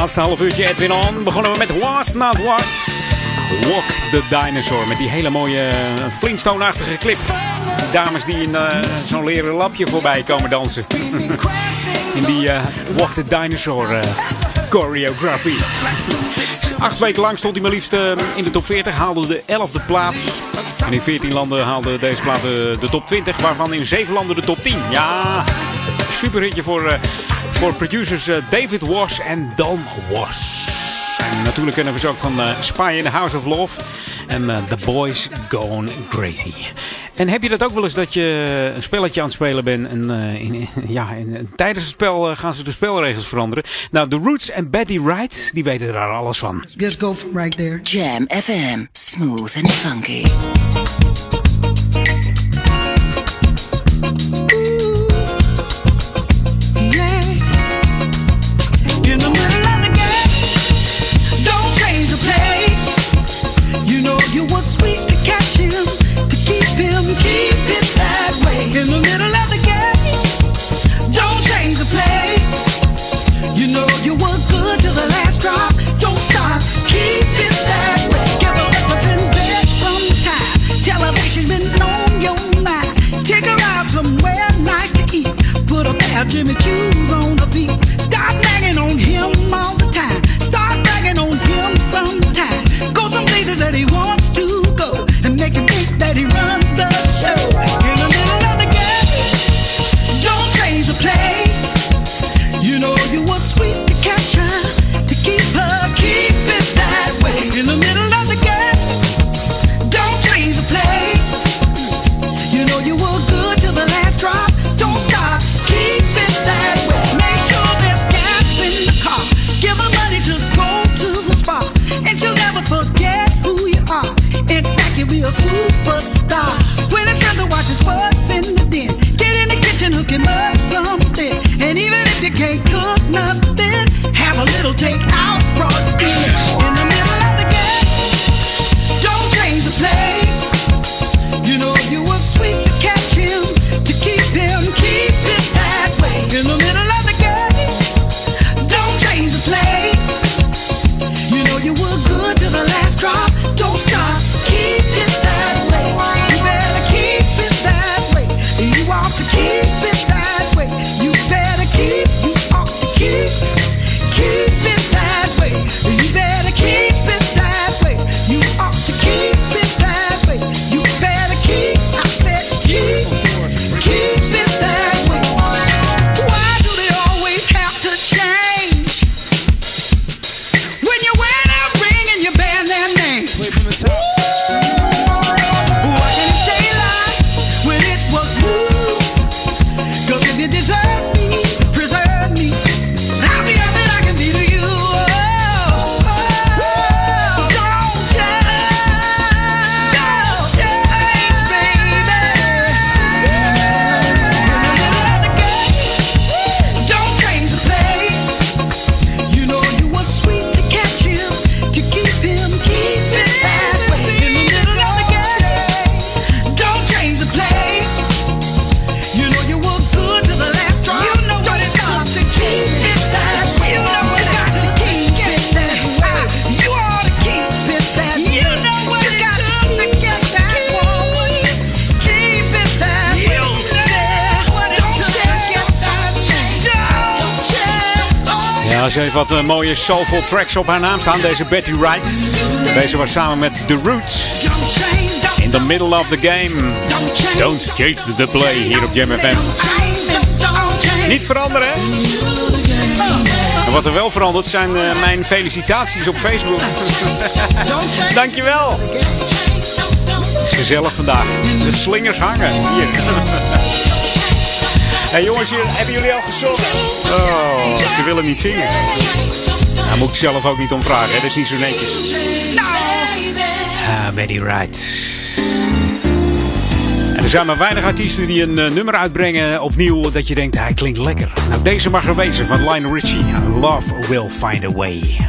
Laatste half uurtje Edwin On. Begonnen we met Was Not Was. Walk the Dinosaur. Met die hele mooie eh, Flintstone-achtige clip. Die dames die in uh, zo'n leren lapje voorbij komen dansen. in die uh, Walk the Dinosaur uh, choreografie. Acht weken lang stond hij maar liefst in de top 40. Haalde de 11e plaats. En in 14 landen haalde deze plaat de top 20. Waarvan in 7 landen de top 10. Ja, super hitje voor voor producers uh, David Was en Don Was. En natuurlijk kennen we ze ook van uh, Spy in the House of Love en uh, The Boys Gone Crazy. En heb je dat ook wel eens dat je een spelletje aan het spelen bent en in, ja, in, tijdens het spel gaan ze de spelregels veranderen. Nou, The Roots en Betty Wright, die weten daar alles van. Just go from right there. Jam FM, smooth and funky. Soulful tracks op haar naam staan. Deze Betty Wright. Deze was samen met The Roots. In the middle of the game. Don't change the play hier op Jam FM. Niet veranderen, hè? Wat er wel verandert zijn uh, mijn felicitaties op Facebook. Dankjewel. Het is gezellig vandaag. De slingers hangen. Hier. Hey jongens, hebben jullie al gezongen? Oh, ze willen niet zingen. Daar moet ik zelf ook niet om vragen, hè? dat is niet zo netjes. Ah, Betty Wright. En er zijn maar weinig artiesten die een uh, nummer uitbrengen opnieuw dat je denkt, hij klinkt lekker. Nou, deze mag er wezen van Lionel Richie. Love will find a way.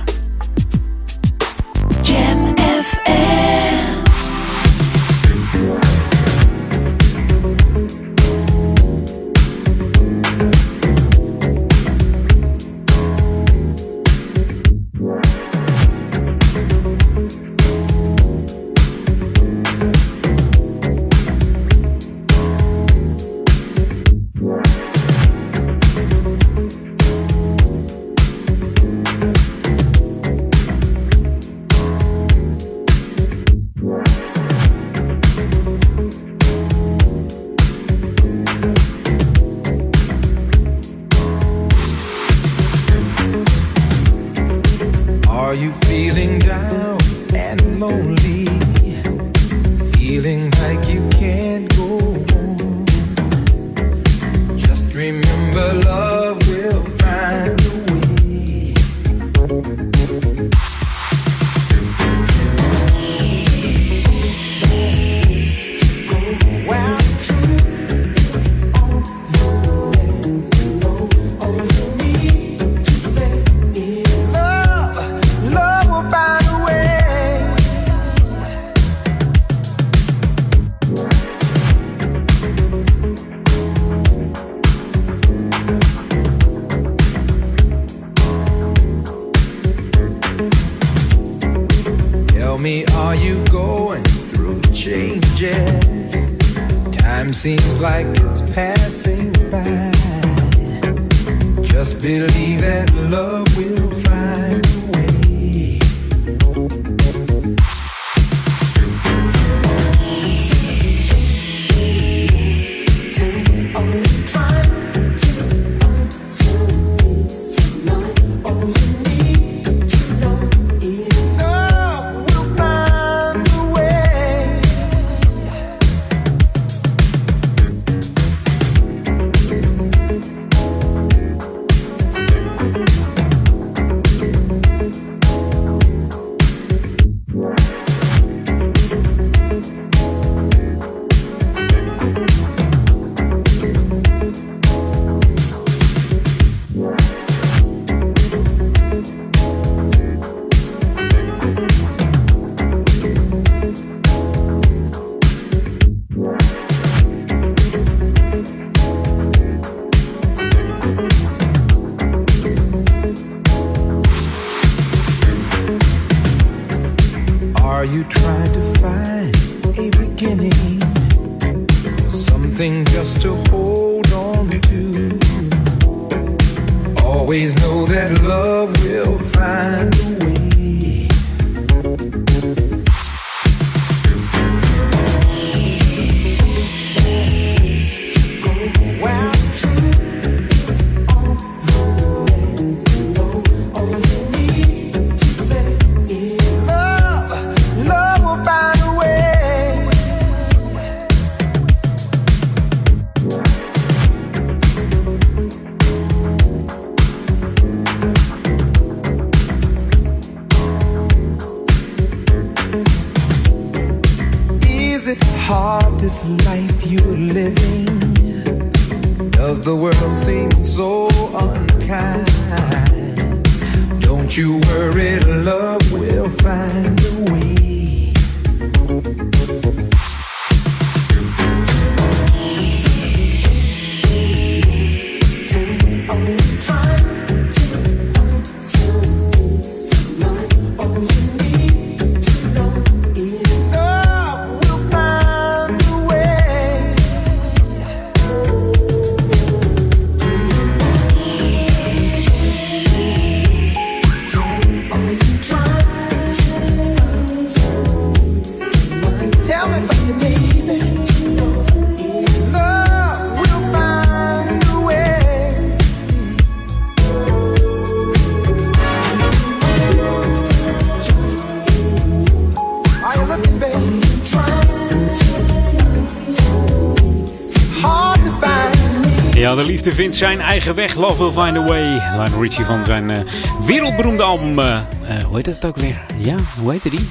Vindt zijn eigen weg. Love will find a way. Lionel Richie van zijn eh, wereldberoemde album. eh, eh, hoe heet het ook weer? Ja, hoe heette die?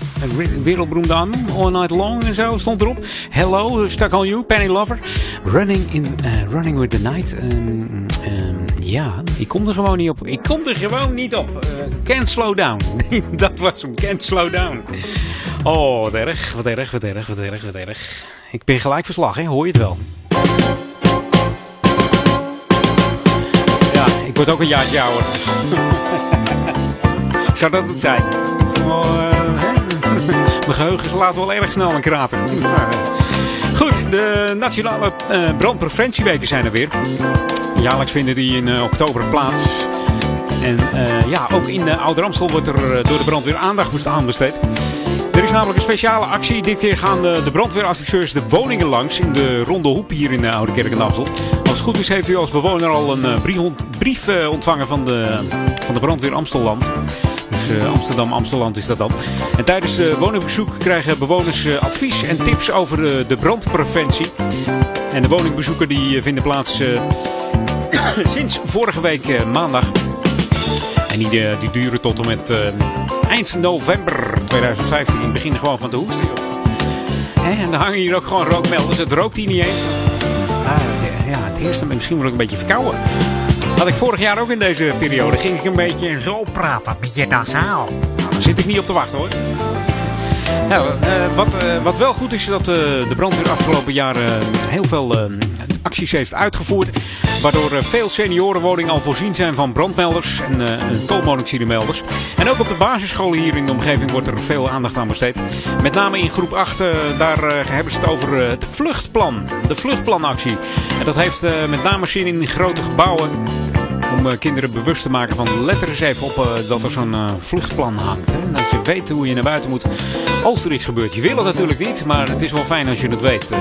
Wereldberoemde album. All Night Long en zo stond erop. Hello, Stuck on You, Penny Lover. Running, in, running with the Night. Ehm, ehm, ja, ik kom er gewoon niet op. Ik kom er gewoon niet op. Can't Slow Down. Dat was hem, Can't Slow Down. Oh, wat erg, wat erg, wat erg, wat erg, wat erg. Ik ben gelijk verslag, hè? hoor je het wel? Ja, ik word ook een jaartje ouder. Zou dat het zijn? Oh? Mijn geheugen slaat wel erg snel een krater. Goed, de Nationale eh, Brandpreventieweken zijn er weer. Jaarlijks vinden die in eh, oktober plaats. En eh, ja, ook in uh, Ouder Amstel wordt er door de brandweer aandacht moest aan besteed. Is namelijk een speciale actie. Dit keer gaan de, de brandweeradviseurs de woningen langs in de Ronde Hoep hier in de Oude Kerk en Amstel. Als het goed is heeft u als bewoner al een uh, brief uh, ontvangen van de, van de brandweer Amstelland. Dus uh, Amsterdam, Amstelland is dat dan. En tijdens de woningbezoek krijgen bewoners advies en tips over de, de brandpreventie. En de woningbezoeken die vinden plaats sinds vorige week maandag. Die, die duren tot en met eind november 2015. Begin gewoon van de hoesten. En dan hangen hier ook gewoon rookmelders. Het rookt hier niet eens. Ah, het, ja, het eerste, misschien word ik een beetje verkouden. Had ik vorig jaar ook in deze periode. Ging ik een beetje zo praten. Een beetje nasaal. Nou, zit ik niet op te wachten hoor. Ja, uh, wat, uh, wat wel goed is, dat uh, de brandweer afgelopen jaren heel veel acties heeft uitgevoerd. Waardoor veel seniorenwoningen al voorzien zijn van brandmelders en koolmonoxidemelders. En ook op de basisscholen hier in de omgeving wordt er veel aandacht aan besteed. Met name in groep 8, daar hebben ze het over het vluchtplan. De vluchtplanactie. En dat heeft met name zin in grote gebouwen om uh, kinderen bewust te maken van let er eens even op uh, dat er zo'n uh, vluchtplan hangt. Hè? Dat je weet hoe je naar buiten moet als er iets gebeurt. Je wil het natuurlijk niet, maar het is wel fijn als je het weet.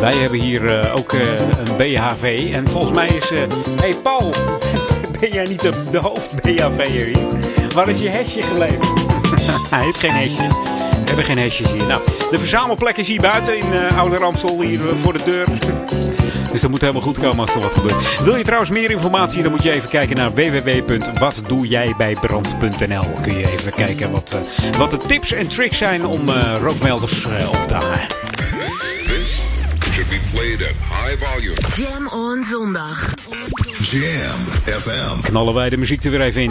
wij hebben hier ook een BHV en volgens mij is... Hé hey Paul, ben jij niet de, hoofd-BHV'er hier? Waar is je hesje gebleven? Hij heeft geen hesje. We hebben geen hesjes hier. Nou, de verzamelplek is hier buiten in Oude Ramstel, hier voor de deur. Dus dat moet helemaal goed komen als er wat gebeurt. Wil je trouwens meer informatie? Dan moet je even kijken naar www.watdoejijbijbrand.nl. Kun je even kijken wat, uh, wat de tips en tricks zijn om uh, rookmelders uh, op te hangen. Jam on zondag. Jam FM. Knallen wij de muziek er weer even in.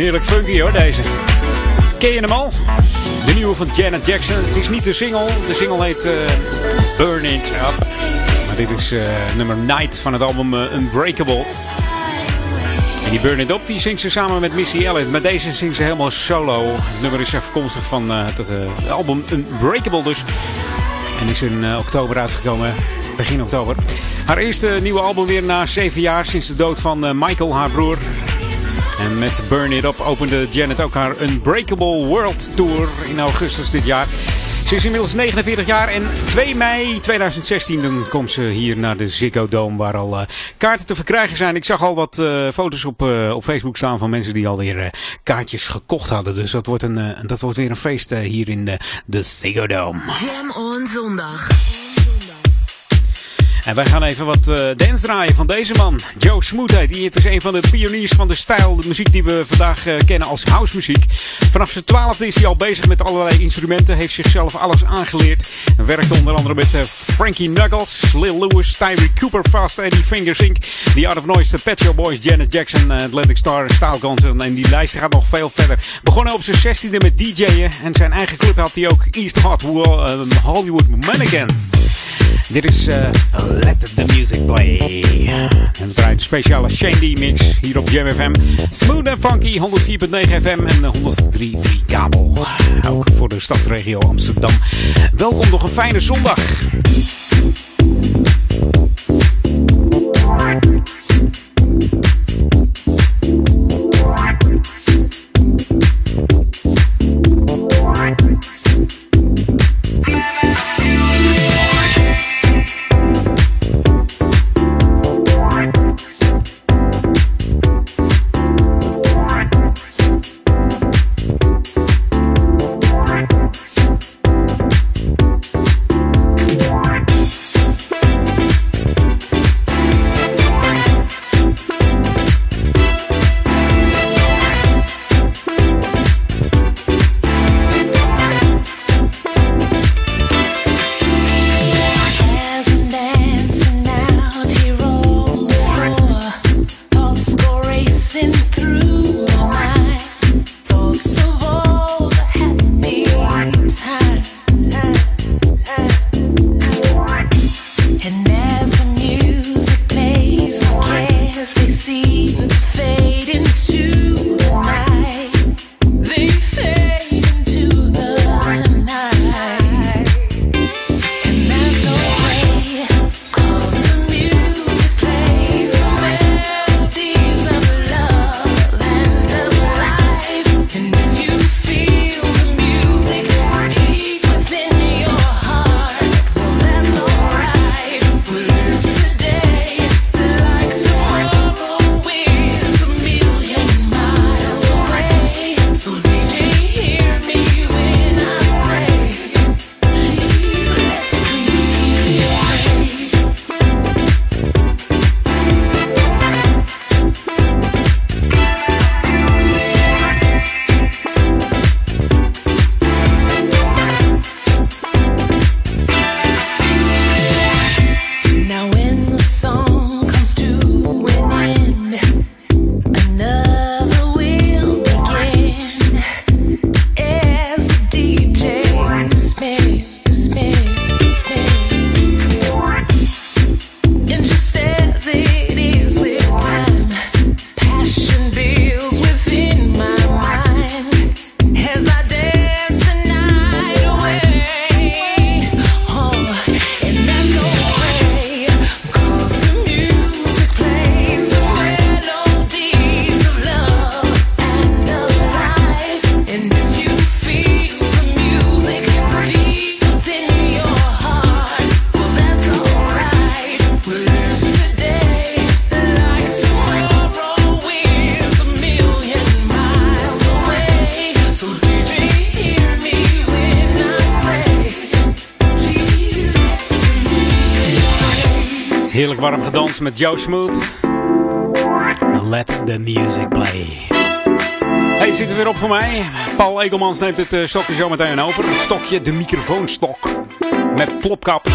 Heerlijk funky hoor, deze. Ken je hem al? De nieuwe van Janet Jackson. Het is niet de single. De single heet uh, Burn It Up. Maar dit is uh, nummer Night van het album uh, Unbreakable. En die Burn It Up die zingt ze samen met Missy Elliott. Maar deze zingt ze helemaal solo. Het nummer is afkomstig van het album Unbreakable dus. En is in oktober uitgekomen. Begin oktober. Haar eerste nieuwe album weer na zeven jaar sinds de dood van Michael, haar broer. En met Burn It Up opende Janet ook haar Unbreakable World Tour in augustus dit jaar. Ze is inmiddels 49 jaar en 2 mei 2016 dan komt ze hier naar de Ziggo Dome waar al uh, kaarten te verkrijgen zijn. Ik zag al wat uh, foto's op, uh, op Facebook staan van mensen die alweer kaartjes gekocht hadden. Dus dat wordt, een, dat wordt weer een feest hier in de, de Ziggo Dome. Jam on zondag. En wij gaan even wat uh, dance draaien van deze man. Joe heet Het is een van de pioniers van de stijl. De muziek die we vandaag uh, kennen als house muziek. Vanaf zijn twaalfde is hij al bezig met allerlei instrumenten. Heeft zichzelf alles aangeleerd. Werkt onder andere met uh, Frankie Knuckles, Lil Lewis, Tyree Cooper, Fast Eddie Fingersink. The Art of Noise, The Pet Shop Boys, Janet Jackson, Atlantic Star, Style Guns. En die lijst gaat nog veel verder. Begonnen op zijn zestiende met DJ'en. En zijn eigen club had hij ook East Hot Hollywood Mannequins. Dit is Let the Music Play. En draaien de speciale Shane D mix hier op Jam FM. Smooth and funky, 104.9 FM en 103.3 kabel. Ook voor de stadsregio Amsterdam. Welkom nog een fijne zondag. warm gedanst met Joe Smooth. Let the music play. Hey, het zit er weer op voor mij. Paul Ekelmans neemt het eh, stokje zo meteen over. Het stokje, de microfoonstok. Met plopkap.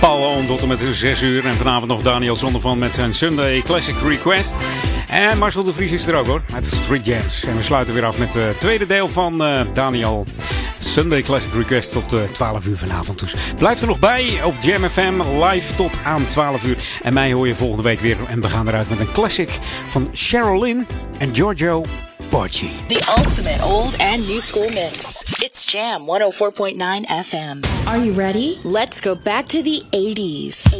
Paul Oon tot en met 6 uur. En vanavond nog Daniel Zondervan met zijn Sunday Classic Request. En Marcel de Vries is er ook hoor. met Street Jams. En we sluiten weer af met het tweede deel van eh, Daniel Sunday Classic Request tot eh, 12 uur vanavond. Dus blijf er nog bij op Jam FM live tot aan 12 uur. En mij hoor je volgende week weer. En we gaan eruit met een classic van Cheryl Lynn en Giorgio Porci. The ultimate old and new school mix. It's Jam 104.9 FM. Are you ready? Let's go back to the 80s.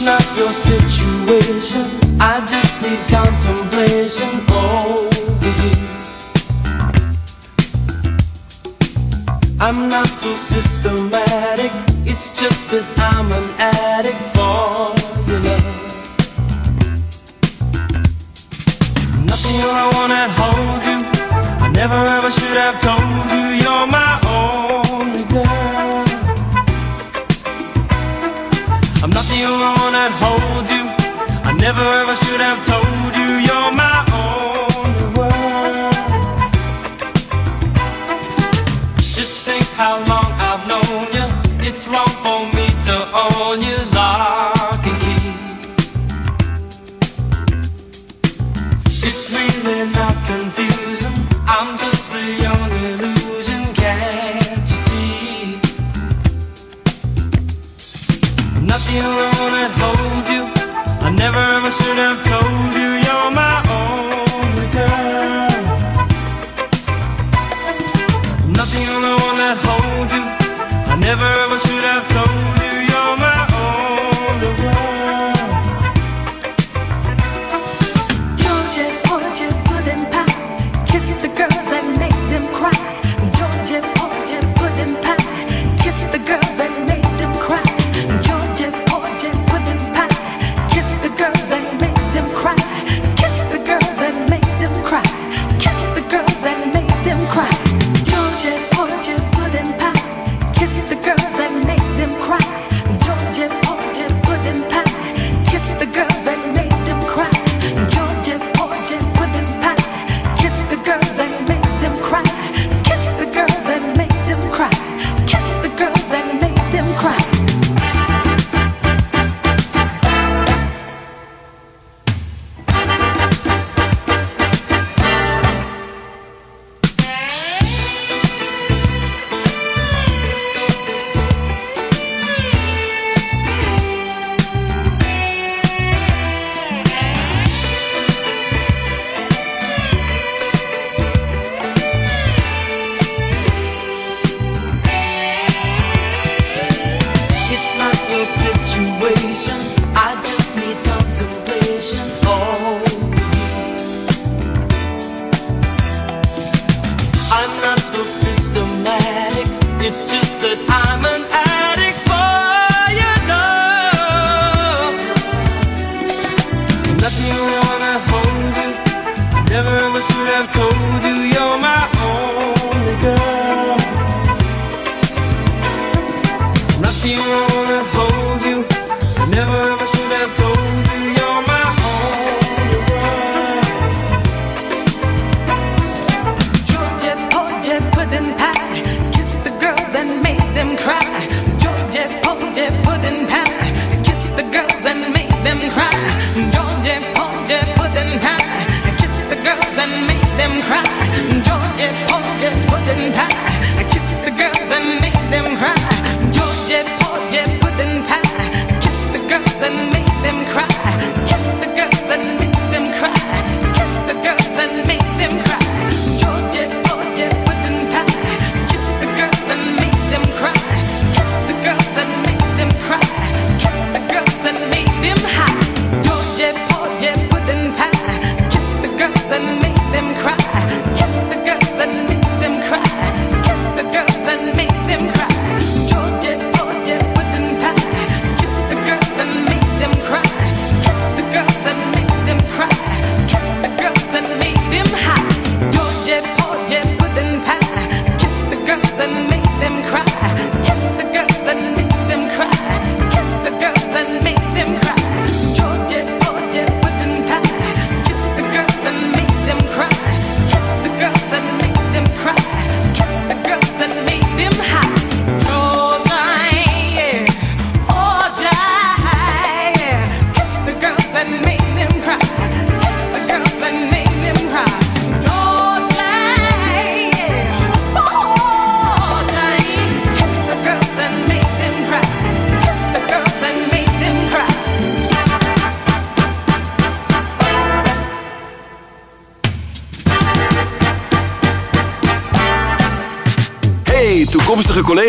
It's not your situation. I just need contemplation over you. I'm not so systematic. It's just that I'm an addict for your love. Nothing you I wanna hold you. I never ever should have told you you're my only girl. I'm not the only that holds you. I never ever should have told you. nothing alone that holds you. I never ever should have told you.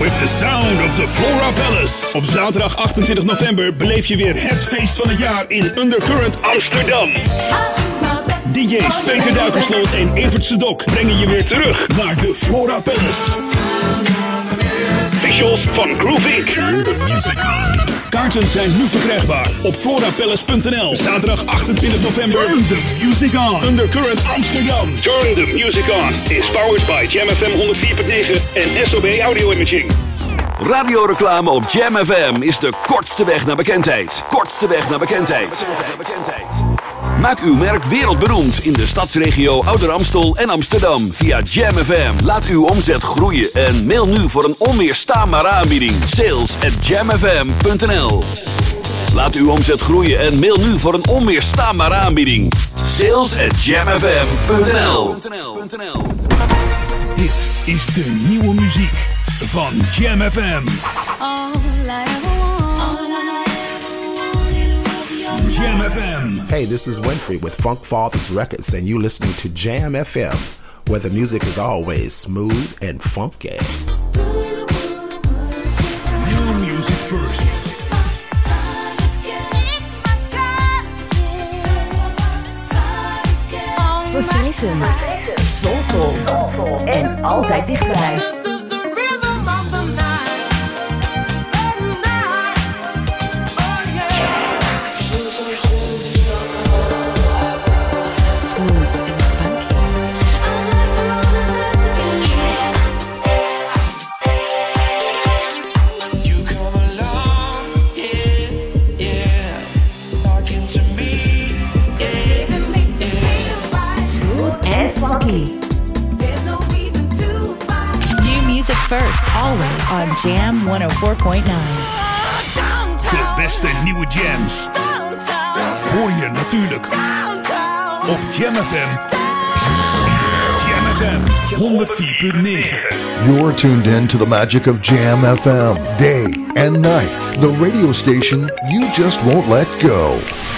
With the sound of the Flora Palace. Op zaterdag 28 november beleef je weer het feest van het jaar in Undercurrent Amsterdam. DJ's Peter Duikersloot en Evert Sedok brengen je weer terug naar de Flora Palace. Visuals van on. Kaarten zijn nu verkrijgbaar op florapalace.nl. Zaterdag 28 november. Turn the music on. Undercurrent Amsterdam. Turn the music on. Is powered by Jam FM 104.9 en SOB Audio Imaging. Radioreclame op Jam FM is de kortste weg naar bekendheid. Kortste weg naar bekendheid. Maak uw merk wereldberoemd in de stadsregio Ouder Amstel en Amsterdam via Jam FM. Laat uw omzet groeien en mail nu voor een onweerstaanbare aanbieding. Sales at jamfm.nl Laat uw omzet groeien en mail nu voor een onweerstaanbare aanbieding. Sales at jamfm.nl Dit is de nieuwe muziek van Jam FM. Jam FM. Hey, this is Winfrey with Funk Fathers Records, and you listening to Jam FM, where the music is always smooth and funky. New music first. Verfrissend. Soulful. En altijd dichtbij. First, always on Jam 104.9. De beste nieuwe jams. Hoor je natuurlijk op Jam FM. Jam FM 104.9. You're tuned in to the magic of Jam FM, day and night. The radio station you just won't let go.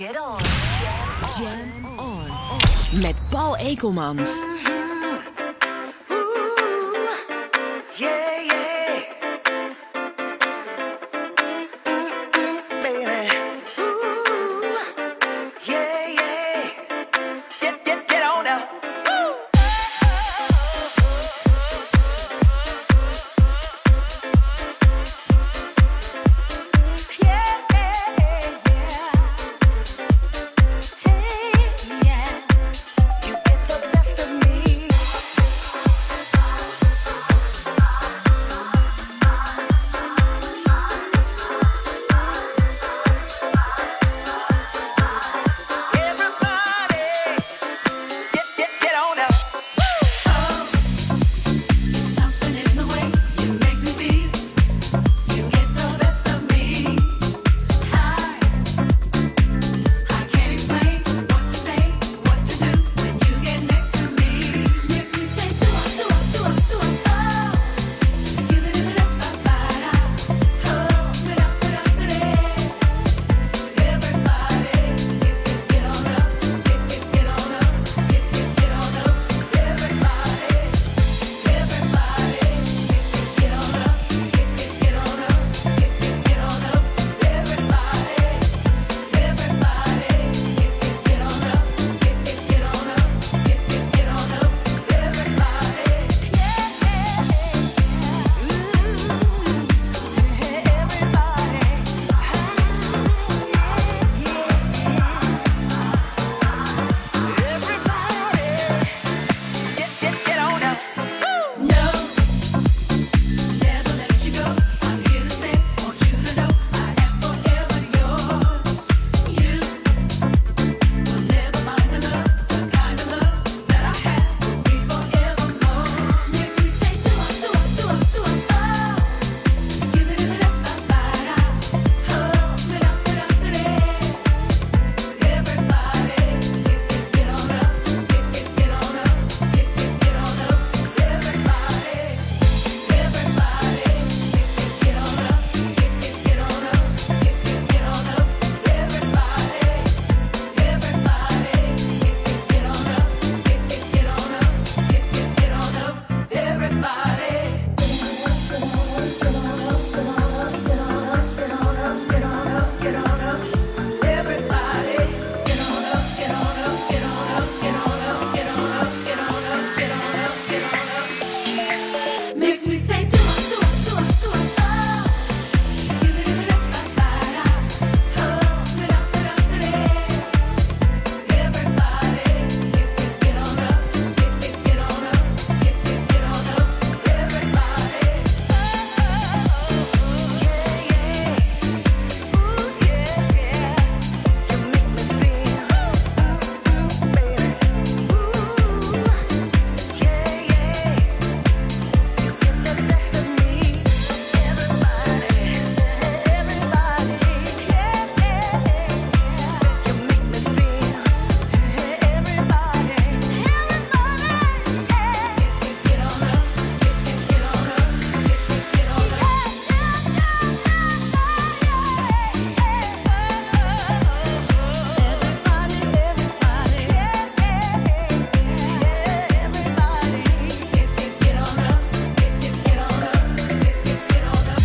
Get on. Jam on. Met Paul Ekelmans. Yeah.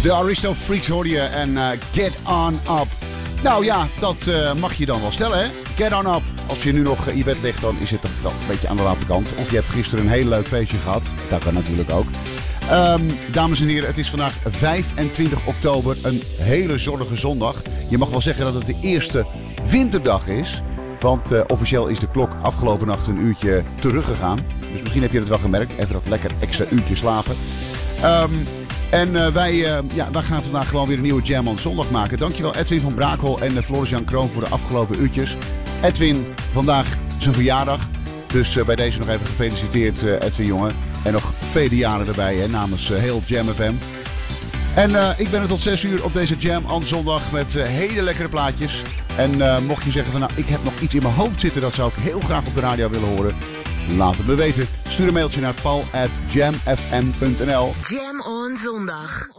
De Aristo Freaks hoorde je en eh, Get On Up. Nou ja, dat uh, mag je dan wel stellen, hè? Get On Up. Als je nu nog in je bed ligt, dan is het toch een beetje aan de late kant. Of je hebt gisteren een heel leuk feestje gehad. Dat kan natuurlijk ook. Um, dames en heren, het is vandaag 25 oktober. Een hele zonnige zondag. Je mag wel zeggen dat het de eerste winterdag is. Want uh, officieel is de klok afgelopen nacht een uurtje teruggegaan. Dus misschien heb je het wel gemerkt. Even dat lekker extra uurtje slapen. Um, en uh, wij, uh, ja, wij gaan vandaag gewoon weer een nieuwe Jam on Zondag maken. Dankjewel Edwin van Braakhol en Floris-Jan Kroon voor de afgelopen uurtjes. Edwin, vandaag zijn verjaardag. Dus bij deze nog even gefeliciteerd Edwin jongen. En nog vele jaren erbij hè, namens heel Jam FM. En ik ben er tot 6 uur op deze Jam on Zondag met hele lekkere plaatjes. En mocht je zeggen van nou ik heb nog iets in mijn hoofd zitten dat zou ik heel graag op de radio willen horen. Laat het me weten. Stuur een mailtje naar paul at jamfm.nl Jam. On zondag.